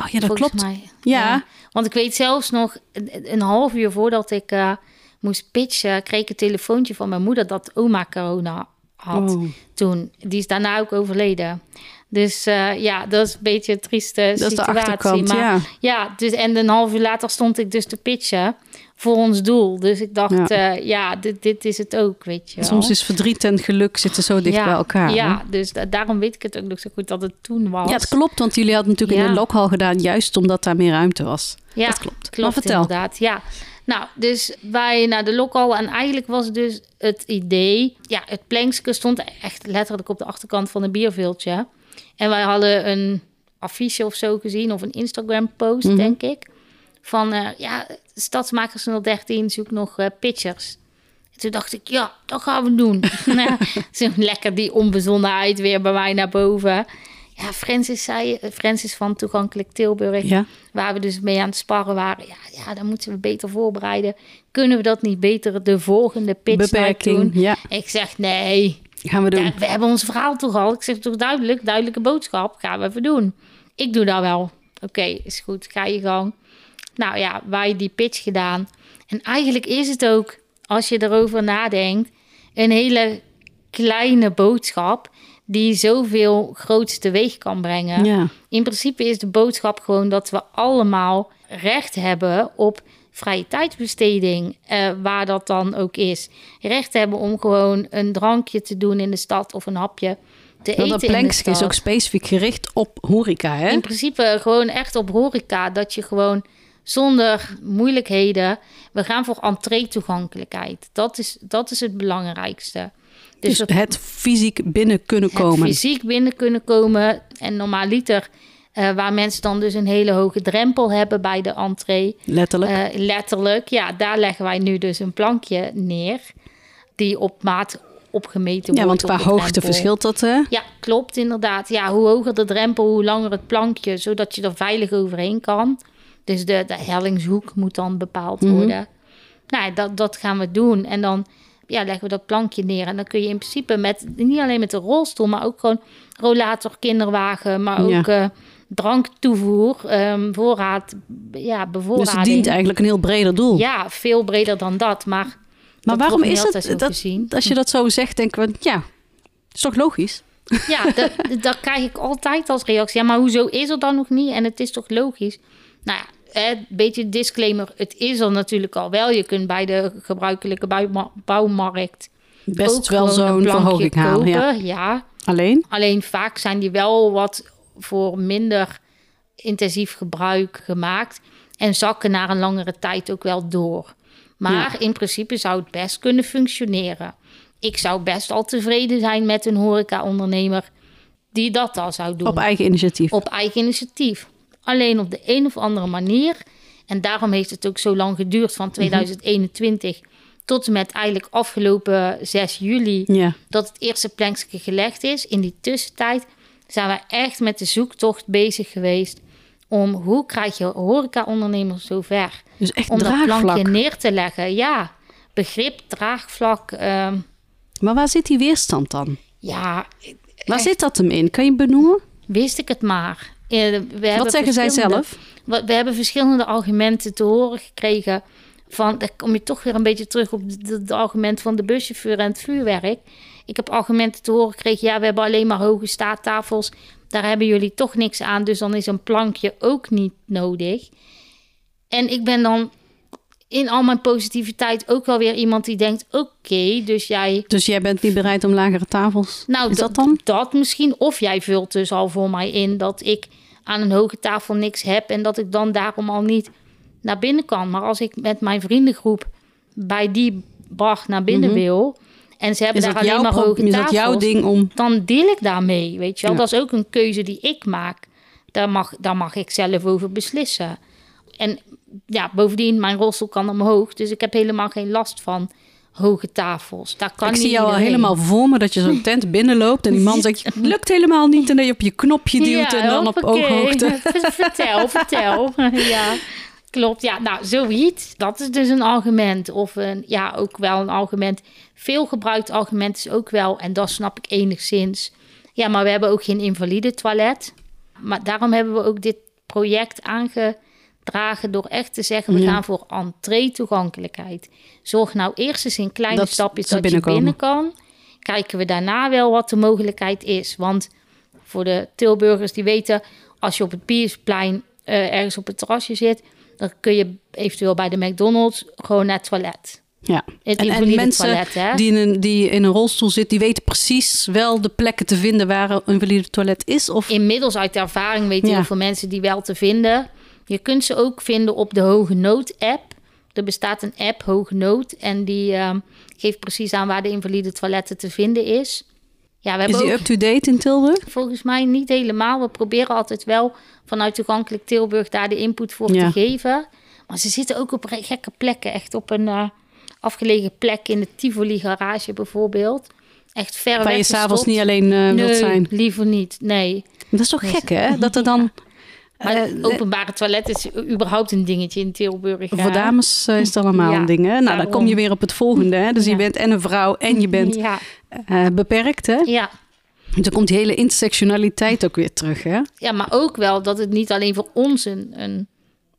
Oh ja, dat klopt. Mij. Ja. ja. Want ik weet zelfs nog een, een half uur voordat ik uh, moest pitchen, kreeg ik een telefoontje van mijn moeder dat oma corona had Oh. toen. Die is daarna ook overleden. Dus uh, ja, dat is een beetje een trieste Dat is de situatie. achterkant, maar ja. ja, dus en een half uur later stond ik dus te pitchen voor ons doel. Dus ik dacht, Ja. ja, ja dit, dit is het ook, weet je wel. Soms is verdriet en geluk zitten zo dicht ja, bij elkaar. hè? Ja, dus da- daarom weet ik het ook nog zo goed dat het toen was. Ja, het klopt, want jullie hadden natuurlijk in Ja. de lokhal gedaan, juist omdat daar meer ruimte was. Ja, dat klopt. Maar klopt vertel. inderdaad. Ja. Nou, dus wij naar de lokal en eigenlijk was dus het idee... Ja, het plankske stond echt letterlijk op de achterkant van een bierviltje. En wij hadden een affiche of zo gezien, of een Instagram-post, Mhm. denk ik. Van, eh, ja, Stadsmakers 013 zoekt nog eh, pitchers. En toen dacht ik, ja, dat gaan we doen. nou, zo lekker die onbezonnenheid weer bij mij naar boven. Ja, Francis zei, Francis van Toegankelijk Tilburg, Ja. waar we dus mee aan het sparren waren. Ja, ja, dan moeten we beter voorbereiden. Kunnen we dat niet beter de volgende pitch Beperking, doen? ja. Ik zeg, nee, Gaan we doen. ja, we hebben ons verhaal toch al. Ik zeg toch duidelijk, duidelijke boodschap. Gaan we even doen. Ik doe dat wel. Oké, is goed. Ga je gang. Nou ja, wij die pitch gedaan. En eigenlijk is het ook, als je erover nadenkt, een hele kleine boodschap die zoveel groots teweeg kan brengen. Ja. In principe is de boodschap gewoon dat we allemaal recht hebben op vrije tijdsbesteding, eh, waar dat dan ook is. Recht hebben om gewoon een drankje te doen in de stad of een hapje te Want eten dat is ook specifiek gericht op horeca, hè? In principe gewoon echt op horeca, dat je gewoon zonder moeilijkheden... We gaan voor entree-toegankelijkheid. Dat is, dat is het belangrijkste. Dus het- het fysiek binnen kunnen het komen. fysiek binnen kunnen komen. En normaaliter, eh waar mensen dan dus een hele hoge drempel hebben bij de entree. Letterlijk. Eh, letterlijk, ja, daar leggen wij nu dus een plankje neer. Die op maat opgemeten ja, wordt. want op qua hoogte drempel. verschilt dat, hè? Ja, klopt inderdaad. Ja, hoe hoger de drempel, hoe langer het plankje, zodat je er veilig overheen kan. Dus de, de hellingshoek moet dan bepaald Mhm. worden. Nou, dat, dat gaan we doen. En dan ja, leggen we dat plankje neer. En dan kun je in principe met, niet alleen met de rolstoel, maar ook gewoon rollator, kinderwagen, maar Ja. ook eh, dranktoevoer, ehm, voorraad, ja, Dus bevoorrading. het dient eigenlijk een heel breder doel. Ja, veel breder dan dat. Maar, maar waarom is het dat, gezien. als je dat zo zegt, denken we, ja, is toch logisch? Ja, dat, dat krijg ik altijd als reactie. Ja, maar hoezo is er dan nog niet? En het is toch logisch? Nou ja, een beetje disclaimer. Het is er natuurlijk al wel. Je kunt bij de gebruikelijke bouwma- bouwmarkt Best ook wel zo'n verhoging halen. Ja. Alleen? Alleen vaak zijn die wel wat voor minder intensief gebruik gemaakt. En zakken na een langere tijd ook wel door. Maar in principe zou het best kunnen functioneren. Ik zou best al tevreden zijn met een horeca-ondernemer die dat al zou doen. Op eigen initiatief. op eigen initiatief. Alleen op de een of andere manier. En daarom heeft het ook zo lang geduurd van 2021 tot en met eigenlijk afgelopen 6 juli dat het eerste plankje gelegd is. In die tussentijd zijn we echt met de zoektocht bezig geweest om hoe krijg je horeca-ondernemers zover Dus echt om dat draagvlak. plankje neer te leggen. Ja, begrip, draagvlak. ehm, Maar waar zit die weerstand dan? ja, Waar echt, zit dat hem in? Kan je benoemen? wist ik het maar. Eh, we Wat zeggen zij zelf? We, we hebben verschillende argumenten te horen gekregen. Van, dan kom je toch weer een beetje terug op het argument van de buschauffeur en het vuurwerk. Ik heb argumenten te horen gekregen. Ja, we hebben alleen maar hoge staattafels. Daar hebben jullie toch niks aan. Dus dan is een plankje ook niet nodig. En ik ben dan in al mijn positiviteit ook wel weer iemand die denkt: oké, dus jij Dus jij bent niet bereid om lagere tafels? nou, is dat dan? Dat misschien. Of jij vult dus al voor mij in dat ik aan een hoge tafel niks heb en dat ik dan daarom al niet naar binnen kan. Maar als ik met mijn vriendengroep bij die bar naar binnen wil en ze hebben Mhm. Is daar alleen maar hoge is tafels, jouw ding om... dan deel ik daarmee. Weet je wel, Ja. dat is ook een keuze die ik maak. Daar mag, daar mag ik zelf over beslissen. En ja, bovendien, mijn rolstoel kan omhoog, dus ik heb helemaal geen last van hoge tafels. Daar kan ik zie jou al helemaal voor me dat je zo'n tent binnenloopt en die man zegt, het lukt helemaal niet. En dat je op je knopje duwt en dan op hoppakee. ooghoogte. vertel, vertel. ja, klopt. Ja, nou, zoiets. Dat is dus een argument. Of een, ja, ook wel een argument. Veel gebruikt argument is ook wel, en dat snap ik enigszins. Ja, maar we hebben ook geen invalide toilet. Maar daarom hebben we ook dit project aangedragen door echt te zeggen, we Ja. gaan voor entree-toegankelijkheid. Zorg nou eerst eens in kleine Dat stapjes dat je binnenkomen. binnen kan. Kijken we daarna wel wat de mogelijkheid is. Want voor de Tilburgers die weten, als je op het Piersplein eh, ergens op het terrasje zit, dan kun je eventueel bij de McDonald's gewoon naar het toilet. Ja. Het En, mensen toilet, hè? die in, een, die in een rolstoel zitten, die weten precies wel de plekken te vinden waar een invalide toilet is? Of Inmiddels uit ervaring weten Ja. heel veel mensen die wel te vinden. Je kunt ze ook vinden op de Hoge Nood app. Er bestaat een app, Hoognood, en die ehm, geeft precies aan waar de invalide toiletten te vinden is. Ja, we hebben is die up-to-date in Tilburg? Volgens mij niet helemaal. We proberen altijd wel vanuit toegankelijk Tilburg daar de input voor te geven. Maar ze zitten ook op gekke plekken. Echt op een uh, afgelegen plek in de Tivoli garage bijvoorbeeld. Echt ver Waar je s'avonds niet alleen uh, nee, wilt zijn. liever niet. Nee. Dat is toch gek hè? Dat er dan... Maar uh, openbare toilet is überhaupt een dingetje in Tilburg. Voor dames is het allemaal een ding. Hè? Nou, dan kom je weer op het volgende. Hè? Dus je bent en een vrouw en je bent beperkt. Hè? Ja. Dan komt die hele intersectionaliteit ook weer terug. Hè? Ja, maar ook wel dat het niet alleen voor ons een, een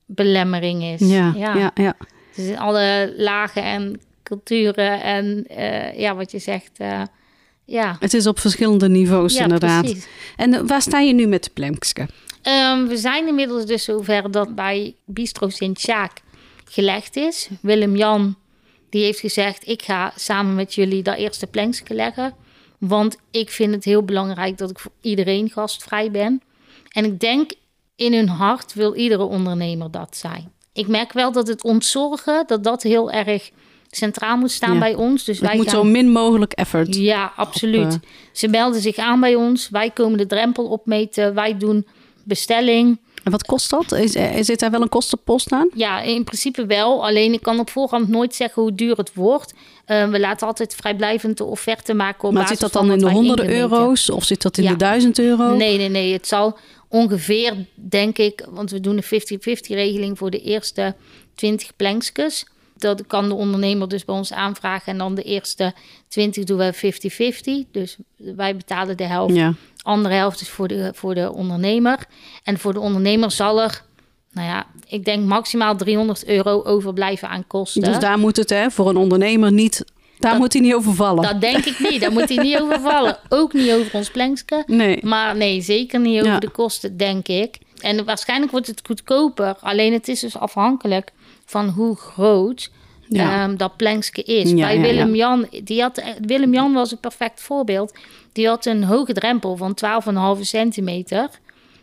belemmering is. Ja, ja, ja. Dus in alle lagen en culturen en uh, ja, wat je zegt. Uh, ja. Het is op verschillende niveaus ja, inderdaad. Precies. En waar sta je nu met de Plemkske? Um, we zijn inmiddels dus zover dat bij Bistro Sint-Jaak gelegd is. Willem-Jan die heeft gezegd... ik ga samen met jullie dat eerste plankske leggen. Want ik vind het heel belangrijk dat ik voor iedereen gastvrij ben. En ik denk in hun hart wil iedere ondernemer dat zijn. Ik merk wel dat het ontzorgen, dat dat heel erg centraal moet staan bij ons. Dus het wij moet zo min mogelijk effort. Ja, absoluut. Eh, Ze melden zich aan bij ons. Wij komen de drempel opmeten. Wij doen bestelling. En wat kost dat? Is, zit daar wel een kostenpost aan? Ja, in principe wel. Alleen ik kan op voorhand nooit zeggen hoe duur het wordt. Uh, we laten altijd vrijblijvend de offerte maken. Op maar zit dat dan in de honderden euro's of zit dat in de duizend euro? Nee, nee, nee. Het zal ongeveer, denk ik, want we doen een 50-50 regeling voor de eerste 20 plankskes. Dat kan de ondernemer dus bij ons aanvragen. En dan de eerste 20 doen we 50-50. Dus wij betalen de helft. Ja. Andere helft is voor de, voor de ondernemer. En voor de ondernemer zal er, nou ja, ik denk maximaal 300 euro overblijven aan kosten. Dus daar moet het hè, voor een ondernemer niet daar moet hij niet over vallen. Dat denk ik niet. Daar moet hij niet over vallen. Ook niet over ons plankske. Nee. Maar nee, zeker niet over de kosten, denk ik. En waarschijnlijk wordt het goedkoper. Alleen het is dus afhankelijk van hoe groot ja. um, dat plankske is. Bij Willem-Jan, die had Willem-Jan was een perfect voorbeeld. Die had een hoge drempel van 12,5 centimeter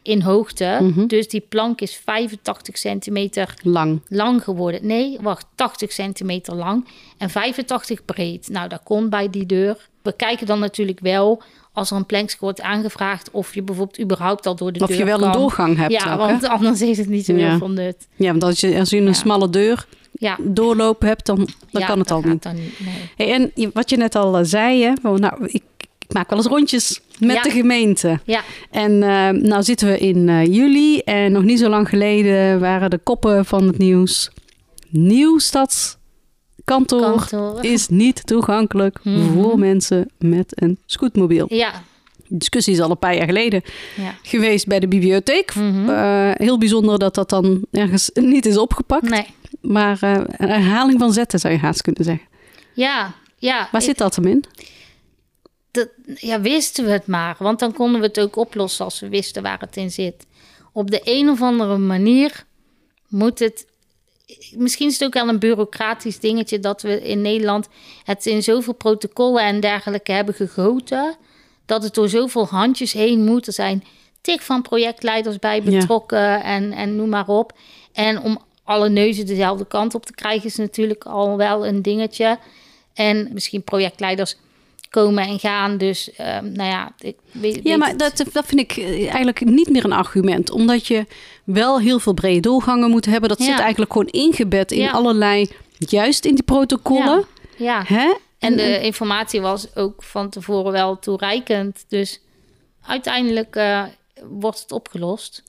in hoogte. Mhm. Dus die plank is 85 centimeter lang. lang geworden. Nee, wacht, 80 centimeter lang en 85 breed. Nou, dat kon bij die deur. We kijken dan natuurlijk wel als er een plankje wordt aangevraagd of je bijvoorbeeld überhaupt al door de of deur Of je wel een doorgang hebt. Ja, want anders is het niet zo heel van nut. Ja, want als je, als je een smalle deur ja. doorlopen hebt, dan, dan kan het al niet. Dan niet nee. hey, en wat je net al eh, zei, hè, nou, ik ik maak wel eens rondjes met de gemeente. Ja. En uh, nou zitten we in uh, juli en nog niet zo lang geleden waren de koppen van het nieuws. Nieuwstadskantoor is niet toegankelijk mhm. voor mensen met een scootmobiel. Ja. De discussie is al een paar jaar geleden ja. geweest bij de bibliotheek. Mm heel bijzonder dat dat dan ergens niet is opgepakt. Nee. Maar een herhaling van zetten zou je haast kunnen zeggen. Ja, ja. Waar zit dat hem in? Dat, ja, wisten we het maar. Want dan konden we het ook oplossen als we wisten waar het in zit. Op de een of andere manier moet het. Misschien is het ook wel een bureaucratisch dingetje dat we in Nederland het in zoveel protocollen en dergelijke hebben gegoten. Dat het door zoveel handjes heen moet. Er zijn tik van projectleiders bij betrokken en, en noem maar op. En om alle neuzen dezelfde kant op te krijgen is natuurlijk al wel een dingetje. En misschien projectleiders komen en gaan. Dus uh, nou ja, ik weet, Ja, maar dat, dat vind ik eh, eigenlijk niet meer een argument. Omdat je wel heel veel brede doorgangen moet hebben. Dat zit eigenlijk gewoon ingebed in allerlei, juist in die protocollen. Ja. Hè? En de informatie was ook van tevoren wel toereikend. Dus uiteindelijk uh, wordt het opgelost.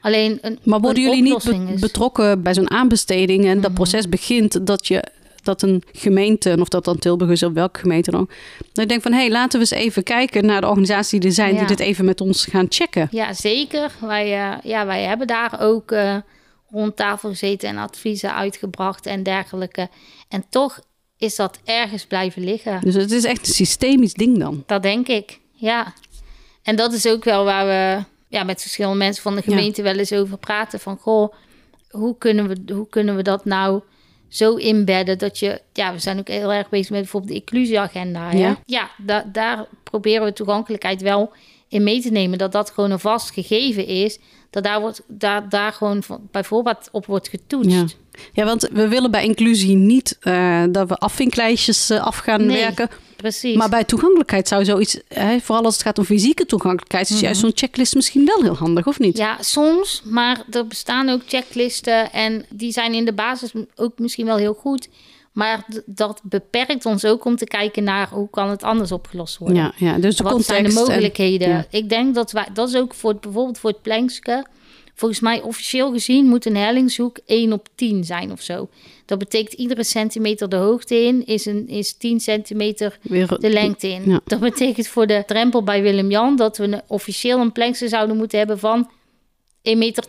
Alleen een, maar worden jullie niet betrokken bij zo'n aanbesteding en dat mhm. proces begint dat je dat een gemeente, of dat dan Tilburg is of welke gemeente dan, dat ik denk van hé, hey, laten we eens even kijken naar de organisaties die er zijn die dit even met ons gaan checken. Ja, zeker. Wij, uh, ja, wij hebben daar ook uh, rond tafel gezeten en adviezen uitgebracht en dergelijke. En toch is dat ergens blijven liggen. Dus het is echt een systemisch ding dan? Dat denk ik, ja. En dat is ook wel waar we ja, met verschillende mensen van de gemeente wel eens over praten. Van goh, hoe kunnen we, hoe kunnen we dat nou zo inbedden dat je... Ja, we zijn ook heel erg bezig met bijvoorbeeld de inclusieagenda. Ja, ja daar proberen we toegankelijkheid wel in mee te nemen. Dat dat gewoon een vast gegeven is. Dat daar, wordt, daar, daar gewoon bijvoorbeeld op wordt getoetst. Ja. ja, want we willen bij inclusie niet eh, dat we afvinklijstjes uh, af gaan Nee, werken. Precies. Maar bij toegankelijkheid zou zoiets, hè, vooral als het gaat om fysieke toegankelijkheid, is juist zo'n checklist misschien wel heel handig, of niet? Mhm. Ja, soms, maar er bestaan ook checklisten en die zijn in de basis ook misschien wel heel goed. Maar dat beperkt ons ook om te kijken naar hoe kan het anders opgelost worden. ja, ja, dus de Wat context. zijn de en- mogelijkheden? ja. Ik denk dat wij, dat is ook voor het, bijvoorbeeld voor het plankske. Volgens mij officieel gezien moet een hellingshoek 1 op 10 zijn of zo. Dat betekent iedere centimeter de hoogte in is, een, is 10 centimeter weer, de lengte in. Ja. Dat betekent voor de drempel bij Willem-Jan dat we een, officieel een plankse zouden moeten hebben van 1,20 meter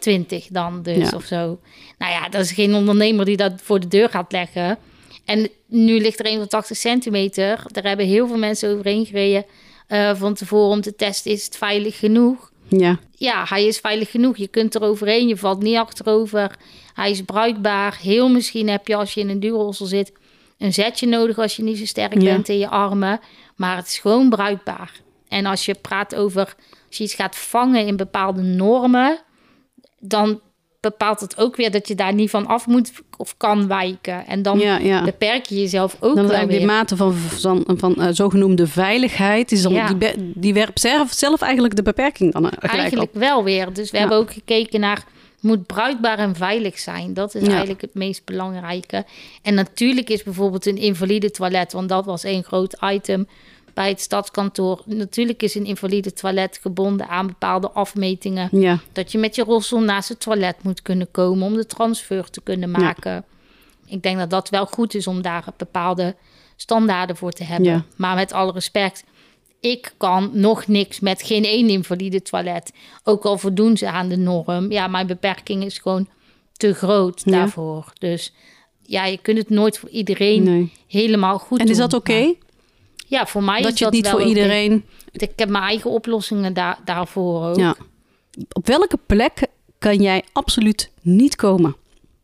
dan dus Ja. of zo. Nou ja, dat is geen ondernemer die dat voor de deur gaat leggen. En nu ligt er een van 80 centimeter. Daar hebben heel veel mensen overheen gereden eh, van tevoren om te testen, is het veilig genoeg? Ja, Ja, hij is veilig genoeg. Je kunt er overheen, je valt niet achterover. Hij is bruikbaar. Heel misschien heb je als je in een duurrolsel zit... een zetje nodig als je niet zo sterk Ja. bent in je armen. Maar het is gewoon bruikbaar. En als je praat over... als je iets gaat vangen in bepaalde normen... dan bepaalt het ook weer dat je daar niet van af moet of kan wijken. En dan ja, ja. beperk je jezelf ook Dan wel eigenlijk weer. die mate van, van, van eh, zogenoemde veiligheid, is dan, Ja. die, die werpt zelf, zelf eigenlijk de beperking dan eh, Eigenlijk op. wel weer. Dus we hebben ook gekeken naar moet bruikbaar en veilig zijn. Dat is Ja. eigenlijk het meest belangrijke. En natuurlijk is bijvoorbeeld een invalide toilet, want dat was één groot item bij het stadskantoor. Natuurlijk is een invalide toilet gebonden aan bepaalde afmetingen. Ja, Dat je met je rolstoel naast het toilet moet kunnen komen om de transfer te kunnen maken. Ik denk dat dat wel goed is om daar bepaalde standaarden voor te hebben. Ja. Maar met alle respect, ik kan nog niks met geen één invalide toilet. Ook al voldoen ze aan de norm. Ja, mijn beperking is gewoon te groot Ja. daarvoor. Dus ja, je kunt het nooit voor iedereen nee. helemaal goed En is doen. dat oké? Ja, voor mij Dat is je het dat niet voor iedereen... Ik heb mijn eigen oplossingen daar, daarvoor ook. Ja. Op welke plek kan jij absoluut niet komen?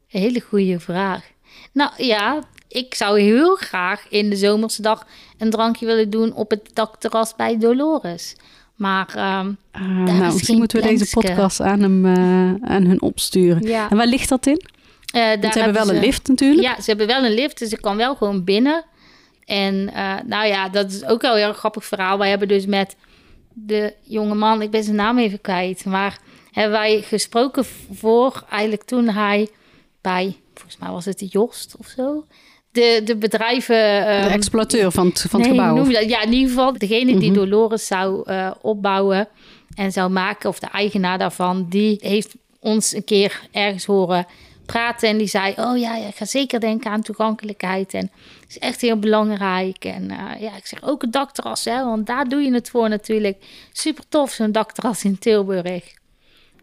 Hele goede vraag. Nou ja, ik zou heel graag in de zomerse dag een drankje willen doen op het dakterras bij Dolores. Maar nou, misschien moeten we deze podcast aan, hem, eh, aan hun opsturen. ja, En waar ligt dat in? eh, daar ze hebben wel ze- een lift natuurlijk. Ja, ze hebben wel een lift, dus ik kan wel gewoon binnen. En eh, nou ja, dat is ook wel een heel grappig verhaal. Wij hebben dus met de jonge man, ik ben zijn naam even kwijt, maar hebben wij gesproken voor eigenlijk toen hij bij, volgens mij was het de Jost of zo, de, de bedrijven... De ehm, exploiteur van het, van het nee, gebouw. noem je dat? Ja, in ieder geval degene die Mhm. Dolores zou eh, opbouwen en zou maken, of de eigenaar daarvan, die heeft ons een keer ergens horen praten en die zei, oh ja, ja ik ga zeker denken aan toegankelijkheid en het is echt heel belangrijk. En eh, ja, ik zeg ook een dakterras, hè, want daar doe je het voor natuurlijk. Super tof, zo'n dakterras in Tilburg.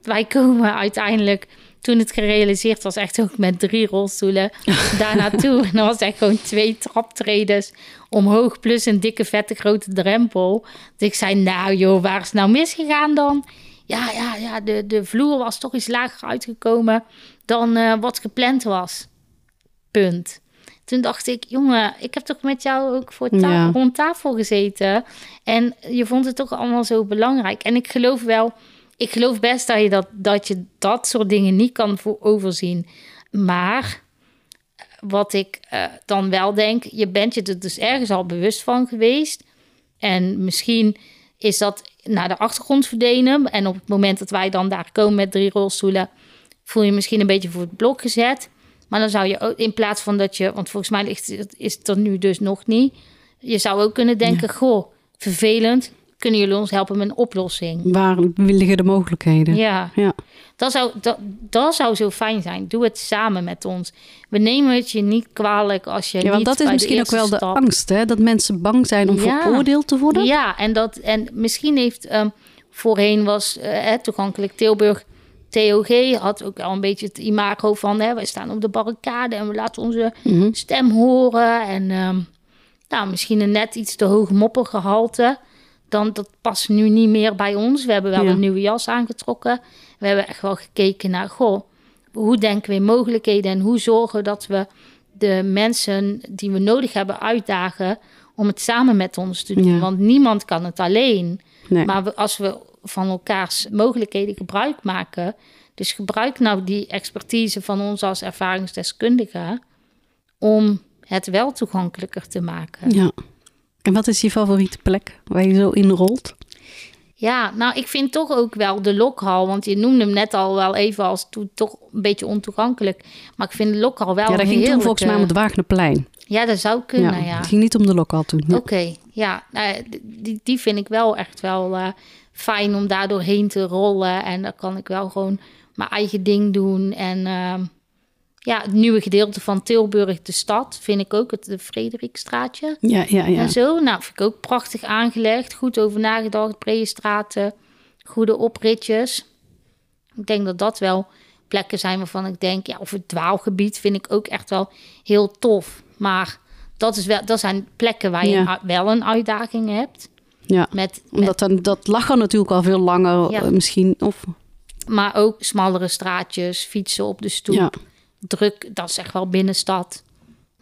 Wij komen uiteindelijk, toen het gerealiseerd was, echt ook met drie rolstoelen daar naartoe. En dat was echt gewoon twee traptredes omhoog, plus een dikke, vette, grote drempel. Dus ik zei, nou joh, waar is het nou misgegaan dan? Ja, ja, ja, de, de vloer was toch iets lager uitgekomen dan eh, wat gepland was. Punt. Toen dacht ik, jongen, ik heb toch met jou ook voor ta- Ja. rond tafel gezeten. En je vond het toch allemaal zo belangrijk. En ik geloof wel, ik geloof best dat je dat, dat, je dat soort dingen niet kan voor overzien. Maar wat ik eh, dan wel denk, je bent je er dus ergens al bewust van geweest. En misschien is dat naar de achtergrond verdwenen. En op het moment dat wij dan daar komen met drie rolstoelen, voel je misschien een beetje voor het blok gezet. Maar dan zou je ook, in plaats van dat je, want volgens mij ligt, het- is het er nu dus nog niet. Je zou ook kunnen denken, goh, vervelend. Kunnen jullie ons helpen met een oplossing? Waar liggen de mogelijkheden? Ja, Ja. dat zou, dat, dat zou zo fijn zijn. Doe het samen met ons. We nemen het je niet kwalijk als je Ja, want niet dat is misschien ook wel de stap- angst, hè? Dat mensen bang zijn om Ja. veroordeeld te worden. Ja, en, dat, en misschien heeft ehm, voorheen was eh, toegankelijk Tilburg. TOG had ook wel een beetje het imago van... Hè, wij staan op de barricade en we laten onze Mhm. stem horen. En ehm, nou, misschien een net iets te hoog moppergehalte. Dan, dat past nu niet meer bij ons. We hebben wel Ja. een nieuwe jas aangetrokken. We hebben echt wel gekeken naar... Goh, hoe denken we in mogelijkheden... en hoe zorgen we dat we de mensen die we nodig hebben uitdagen... om het samen met ons te doen. Ja. Want niemand kan het alleen. Nee. Maar we- als we van elkaars mogelijkheden gebruik maken, dus gebruik nou die expertise van ons als ervaringsdeskundige om het wel toegankelijker te maken. Ja. En wat is je favoriete plek waar je zo in rolt? Ja, nou, ik vind toch ook wel de lokhal, want je noemde hem net al wel even als toen toch een beetje ontoegankelijk. Maar ik vind de lokhal wel ja, dat ging toen volgens mij om het heerlijke- Wagnerplein. Ja, dat zou kunnen, ja. Het ging niet om de lokal toen. Oké, ja, nou ja, die, die vind ik wel echt wel eh, fijn om daar doorheen te rollen. En dan kan ik wel gewoon mijn eigen ding doen. En ehm, ja, het nieuwe gedeelte van Tilburg, de stad, vind ik ook het de Frederikstraatje. Ja, ja, ja. En zo, nou, vind ik ook prachtig aangelegd. Goed over nagedacht, brede straten, goede opritjes. Ik denk dat dat wel plekken zijn waarvan ik denk, ja, of het dwaalgebied vind ik ook echt wel heel tof. Maar dat, is wel, dat zijn plekken waar je Ja. wel een uitdaging hebt. ja. Met, Omdat dan, dat lag er natuurlijk al veel langer Ja. eh, misschien. Of, maar ook smallere straatjes, fietsen op de stoep. ja. Druk, dat is echt wel binnenstad.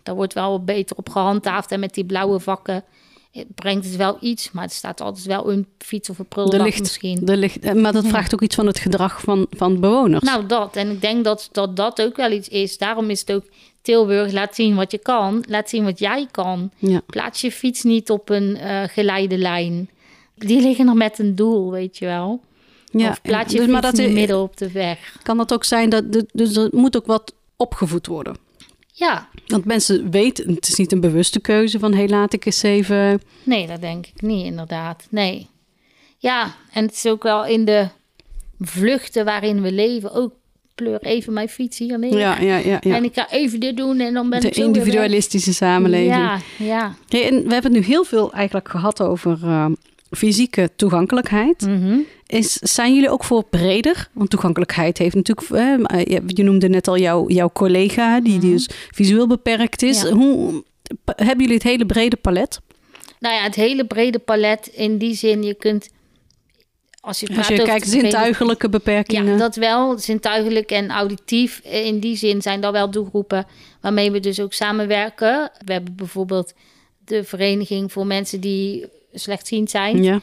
Daar wordt wel beter op gehandhaafd. En met die blauwe vakken eh, brengt het wel iets. Maar er staat altijd wel een fiets of een prullenbak ligt, misschien. er ligt, eh, maar dat vraagt ook iets van het gedrag van, van bewoners. Nou, dat. En ik denk dat, dat dat ook wel iets is. Daarom is het ook Tilburg, laat zien wat je kan. Laat zien wat jij kan. ja. Plaats je fiets niet op een eh geleide lijn. Die liggen nog met een doel, weet je wel. Ja, of plaats je dus, fiets maar dat niet i- midden op de weg. kan dat ook zijn dat de- dus er moet ook wat opgevoed worden. Ja, Want mensen weten, het is niet een bewuste keuze van hé, laat ik eens even. nee, dat denk ik niet, inderdaad. Nee. Ja, en het is ook wel in de vluchten waarin we leven. Ook pleur even mijn fiets hier neer. Ja, ja, ja. ja. En ik ga even dit doen en dan ben De ik weg. individualistische samenleving. Ja, ja. Hey, en we hebben het nu heel veel eigenlijk gehad over eh, fysieke toegankelijkheid. Mhm. Is, zijn jullie ook voor breder? Want toegankelijkheid heeft natuurlijk... eh, je- je noemde net al jouw, jouw collega, die, die dus visueel beperkt is. Mhm. Ja. Hoe, hebben jullie het hele brede palet? Nou ja, het hele brede palet in die zin, je kunt... Als je, Als praat je over kijkt, brede- zintuigelijke beperkingen. Ja, dat wel. Zintuigelijk en auditief. In die zin zijn dat wel doelgroepen waarmee we dus ook samenwerken. We hebben bijvoorbeeld de Vereniging voor Mensen die slechtziend zijn. Ja.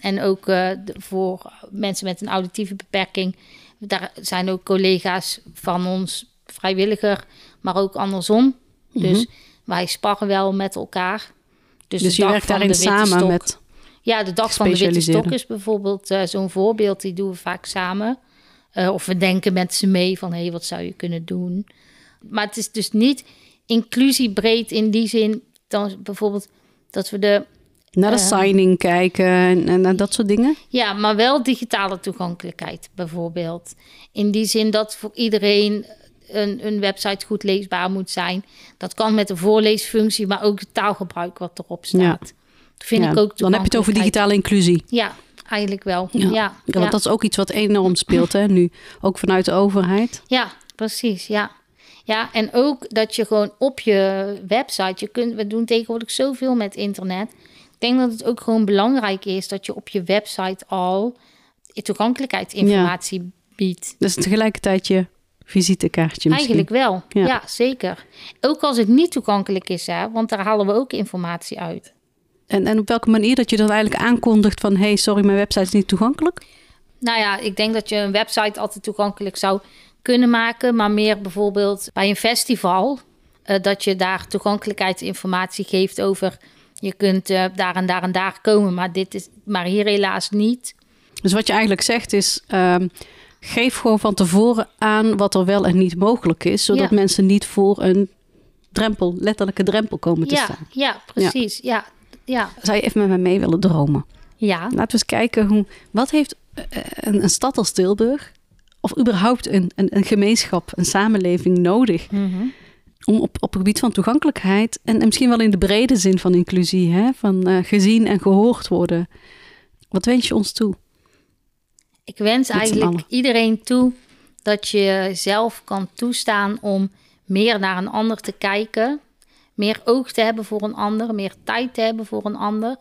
En ook eh, voor mensen met een auditieve beperking. Daar zijn ook collega's van ons vrijwilliger, maar ook andersom. Dus wij sparren wel met elkaar. Dus, Mhm. Dus je werkt daarin samen stok- met... ja, de dag van de witte stok is bijvoorbeeld eh, zo'n voorbeeld. Die doen we vaak samen. Eh, of we denken met ze mee van... hé, hey, wat zou je kunnen doen? Maar het is dus niet inclusiebreed in die zin... dan bijvoorbeeld dat we de... Naar de signing kijken en, en, en dat soort dingen. Ja, maar wel digitale toegankelijkheid bijvoorbeeld. In die zin dat voor iedereen een, een website goed leesbaar moet zijn. Dat kan met de voorleesfunctie, maar ook het taalgebruik wat erop staat. Ja. Dat vind Ja, ik ook Dan heb je het over digitale inclusie. Ja, eigenlijk wel. Ja, Ja, want dat is ook iets wat enorm speelt hè, nu. Ook vanuit de overheid. Ja, precies. Ja. ja, en ook dat je gewoon op je website, je kunt, we doen tegenwoordig zoveel met internet. Ik denk dat het ook gewoon belangrijk is dat je op je website al toegankelijkheidsinformatie biedt. Dus tegelijkertijd je visitekaartje misschien. Eigenlijk wel, Ja. ja. zeker. Ook als het niet toegankelijk is, hè, want daar halen we ook informatie uit. En, en op welke manier dat je dat eigenlijk aankondigt van... hey, sorry, mijn website is niet toegankelijk? Nou ja, ik denk dat je een website altijd toegankelijk zou kunnen maken, maar meer bijvoorbeeld bij een festival, eh, dat je daar toegankelijkheidsinformatie geeft over je kunt eh, daar en daar en daar komen, maar dit is maar hier helaas niet. Dus wat je eigenlijk zegt is... ehm, geef gewoon van tevoren aan wat er wel en niet mogelijk is... zodat Ja. mensen niet voor een drempel, letterlijke drempel komen te Ja, staan. ja, precies. Ja, ja, Zou je even met mij mee willen dromen? ja. Laten we eens kijken hoe... Wat heeft eh, een, een stad als Tilburg... of überhaupt een, een, een gemeenschap, een samenleving nodig... Mhm. Om op, op het gebied van toegankelijkheid... en, en misschien wel in de brede zin van inclusie... Hè, van eh, gezien en gehoord worden... Wat wens je ons toe? Ik wens eigenlijk iedereen toe dat je zelf kan toestaan om meer naar een ander te kijken, meer oog te hebben voor een ander, meer tijd te hebben voor een ander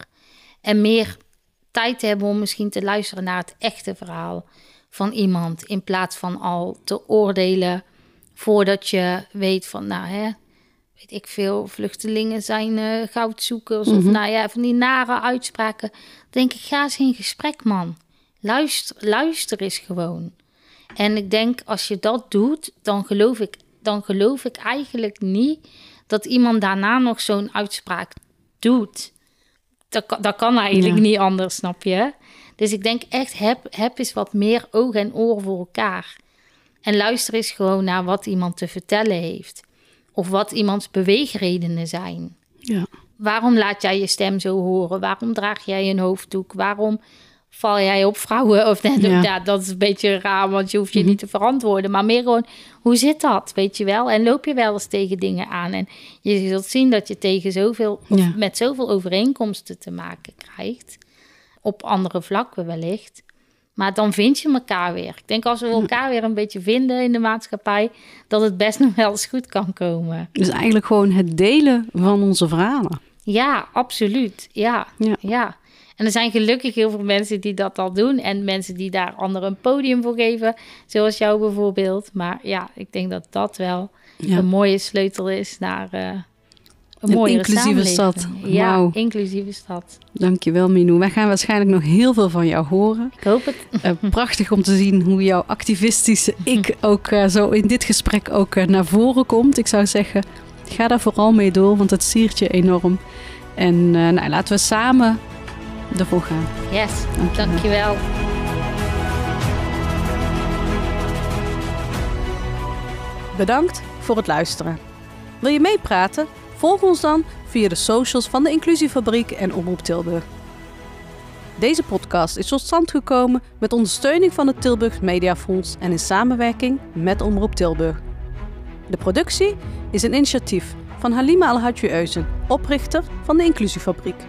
en meer tijd te hebben om misschien te luisteren naar het echte verhaal van iemand in plaats van al te oordelen voordat je weet van nou hè, weet ik veel, vluchtelingen zijn uh, goudzoekers. Of Mhm. nou ja, van die nare uitspraken. Denk ik, ga eens in gesprek, man. Luister, luister eens gewoon. En ik denk, als je dat doet, dan geloof ik, dan geloof ik eigenlijk niet dat iemand daarna nog zo'n uitspraak doet. Dat, kan- dat kan eigenlijk Ja. niet anders, snap je? Dus ik denk echt, heb, heb eens wat meer oog en oor voor elkaar. En luister eens gewoon naar wat iemand te vertellen heeft. Of wat iemands beweegredenen zijn. Ja. Waarom laat jij je stem zo horen? Waarom draag jij een hoofddoek? Waarom val jij op vrouwen? Of net, Ja. ja. dat is een beetje raar, want je hoeft je niet te verantwoorden. Maar meer gewoon, hoe zit dat? Weet je wel? En loop je wel eens tegen dingen aan? En je zult zien dat je tegen zoveel, of Ja. met zoveel overeenkomsten te maken krijgt. Op andere vlakken wellicht. Maar dan vind je elkaar weer. Ik denk als we elkaar weer een beetje vinden in de maatschappij, dat het best nog wel eens goed kan komen. Dus eigenlijk gewoon het delen van onze verhalen. Ja, absoluut. Ja, Ja. ja. En er zijn gelukkig heel veel mensen die dat al doen. En mensen die daar anderen een podium voor geven. Zoals jou bijvoorbeeld. Maar ja, ik denk dat dat wel Ja. een mooie sleutel is naar eh, een, Een mooiere inclusieve stad. Ja, Wauw. inclusieve stad. Dankjewel Minou. Wij gaan waarschijnlijk nog heel veel van jou horen. Ik hoop het. Eh, prachtig om te zien hoe jouw activistische ik ook eh, zo in dit gesprek ook eh, naar voren komt. Ik zou zeggen, ga daar vooral mee door, want het siert je enorm. En eh, nou, laten we samen ervoor gaan. Yes, Dankjewel. dankjewel. Bedankt voor het luisteren. Wil je meepraten? Volg ons dan via de socials van de Inclusiefabriek en Omroep Tilburg. Deze podcast is tot stand gekomen met ondersteuning van het Tilburg Mediafonds en in samenwerking met Omroep Tilburg. De productie is een initiatief van Halima Alhadji Eusen, oprichter van de Inclusiefabriek.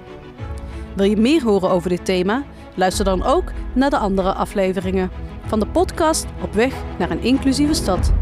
Wil je meer horen over dit thema? Luister dan ook naar de andere afleveringen van de podcast Op weg naar een inclusieve stad.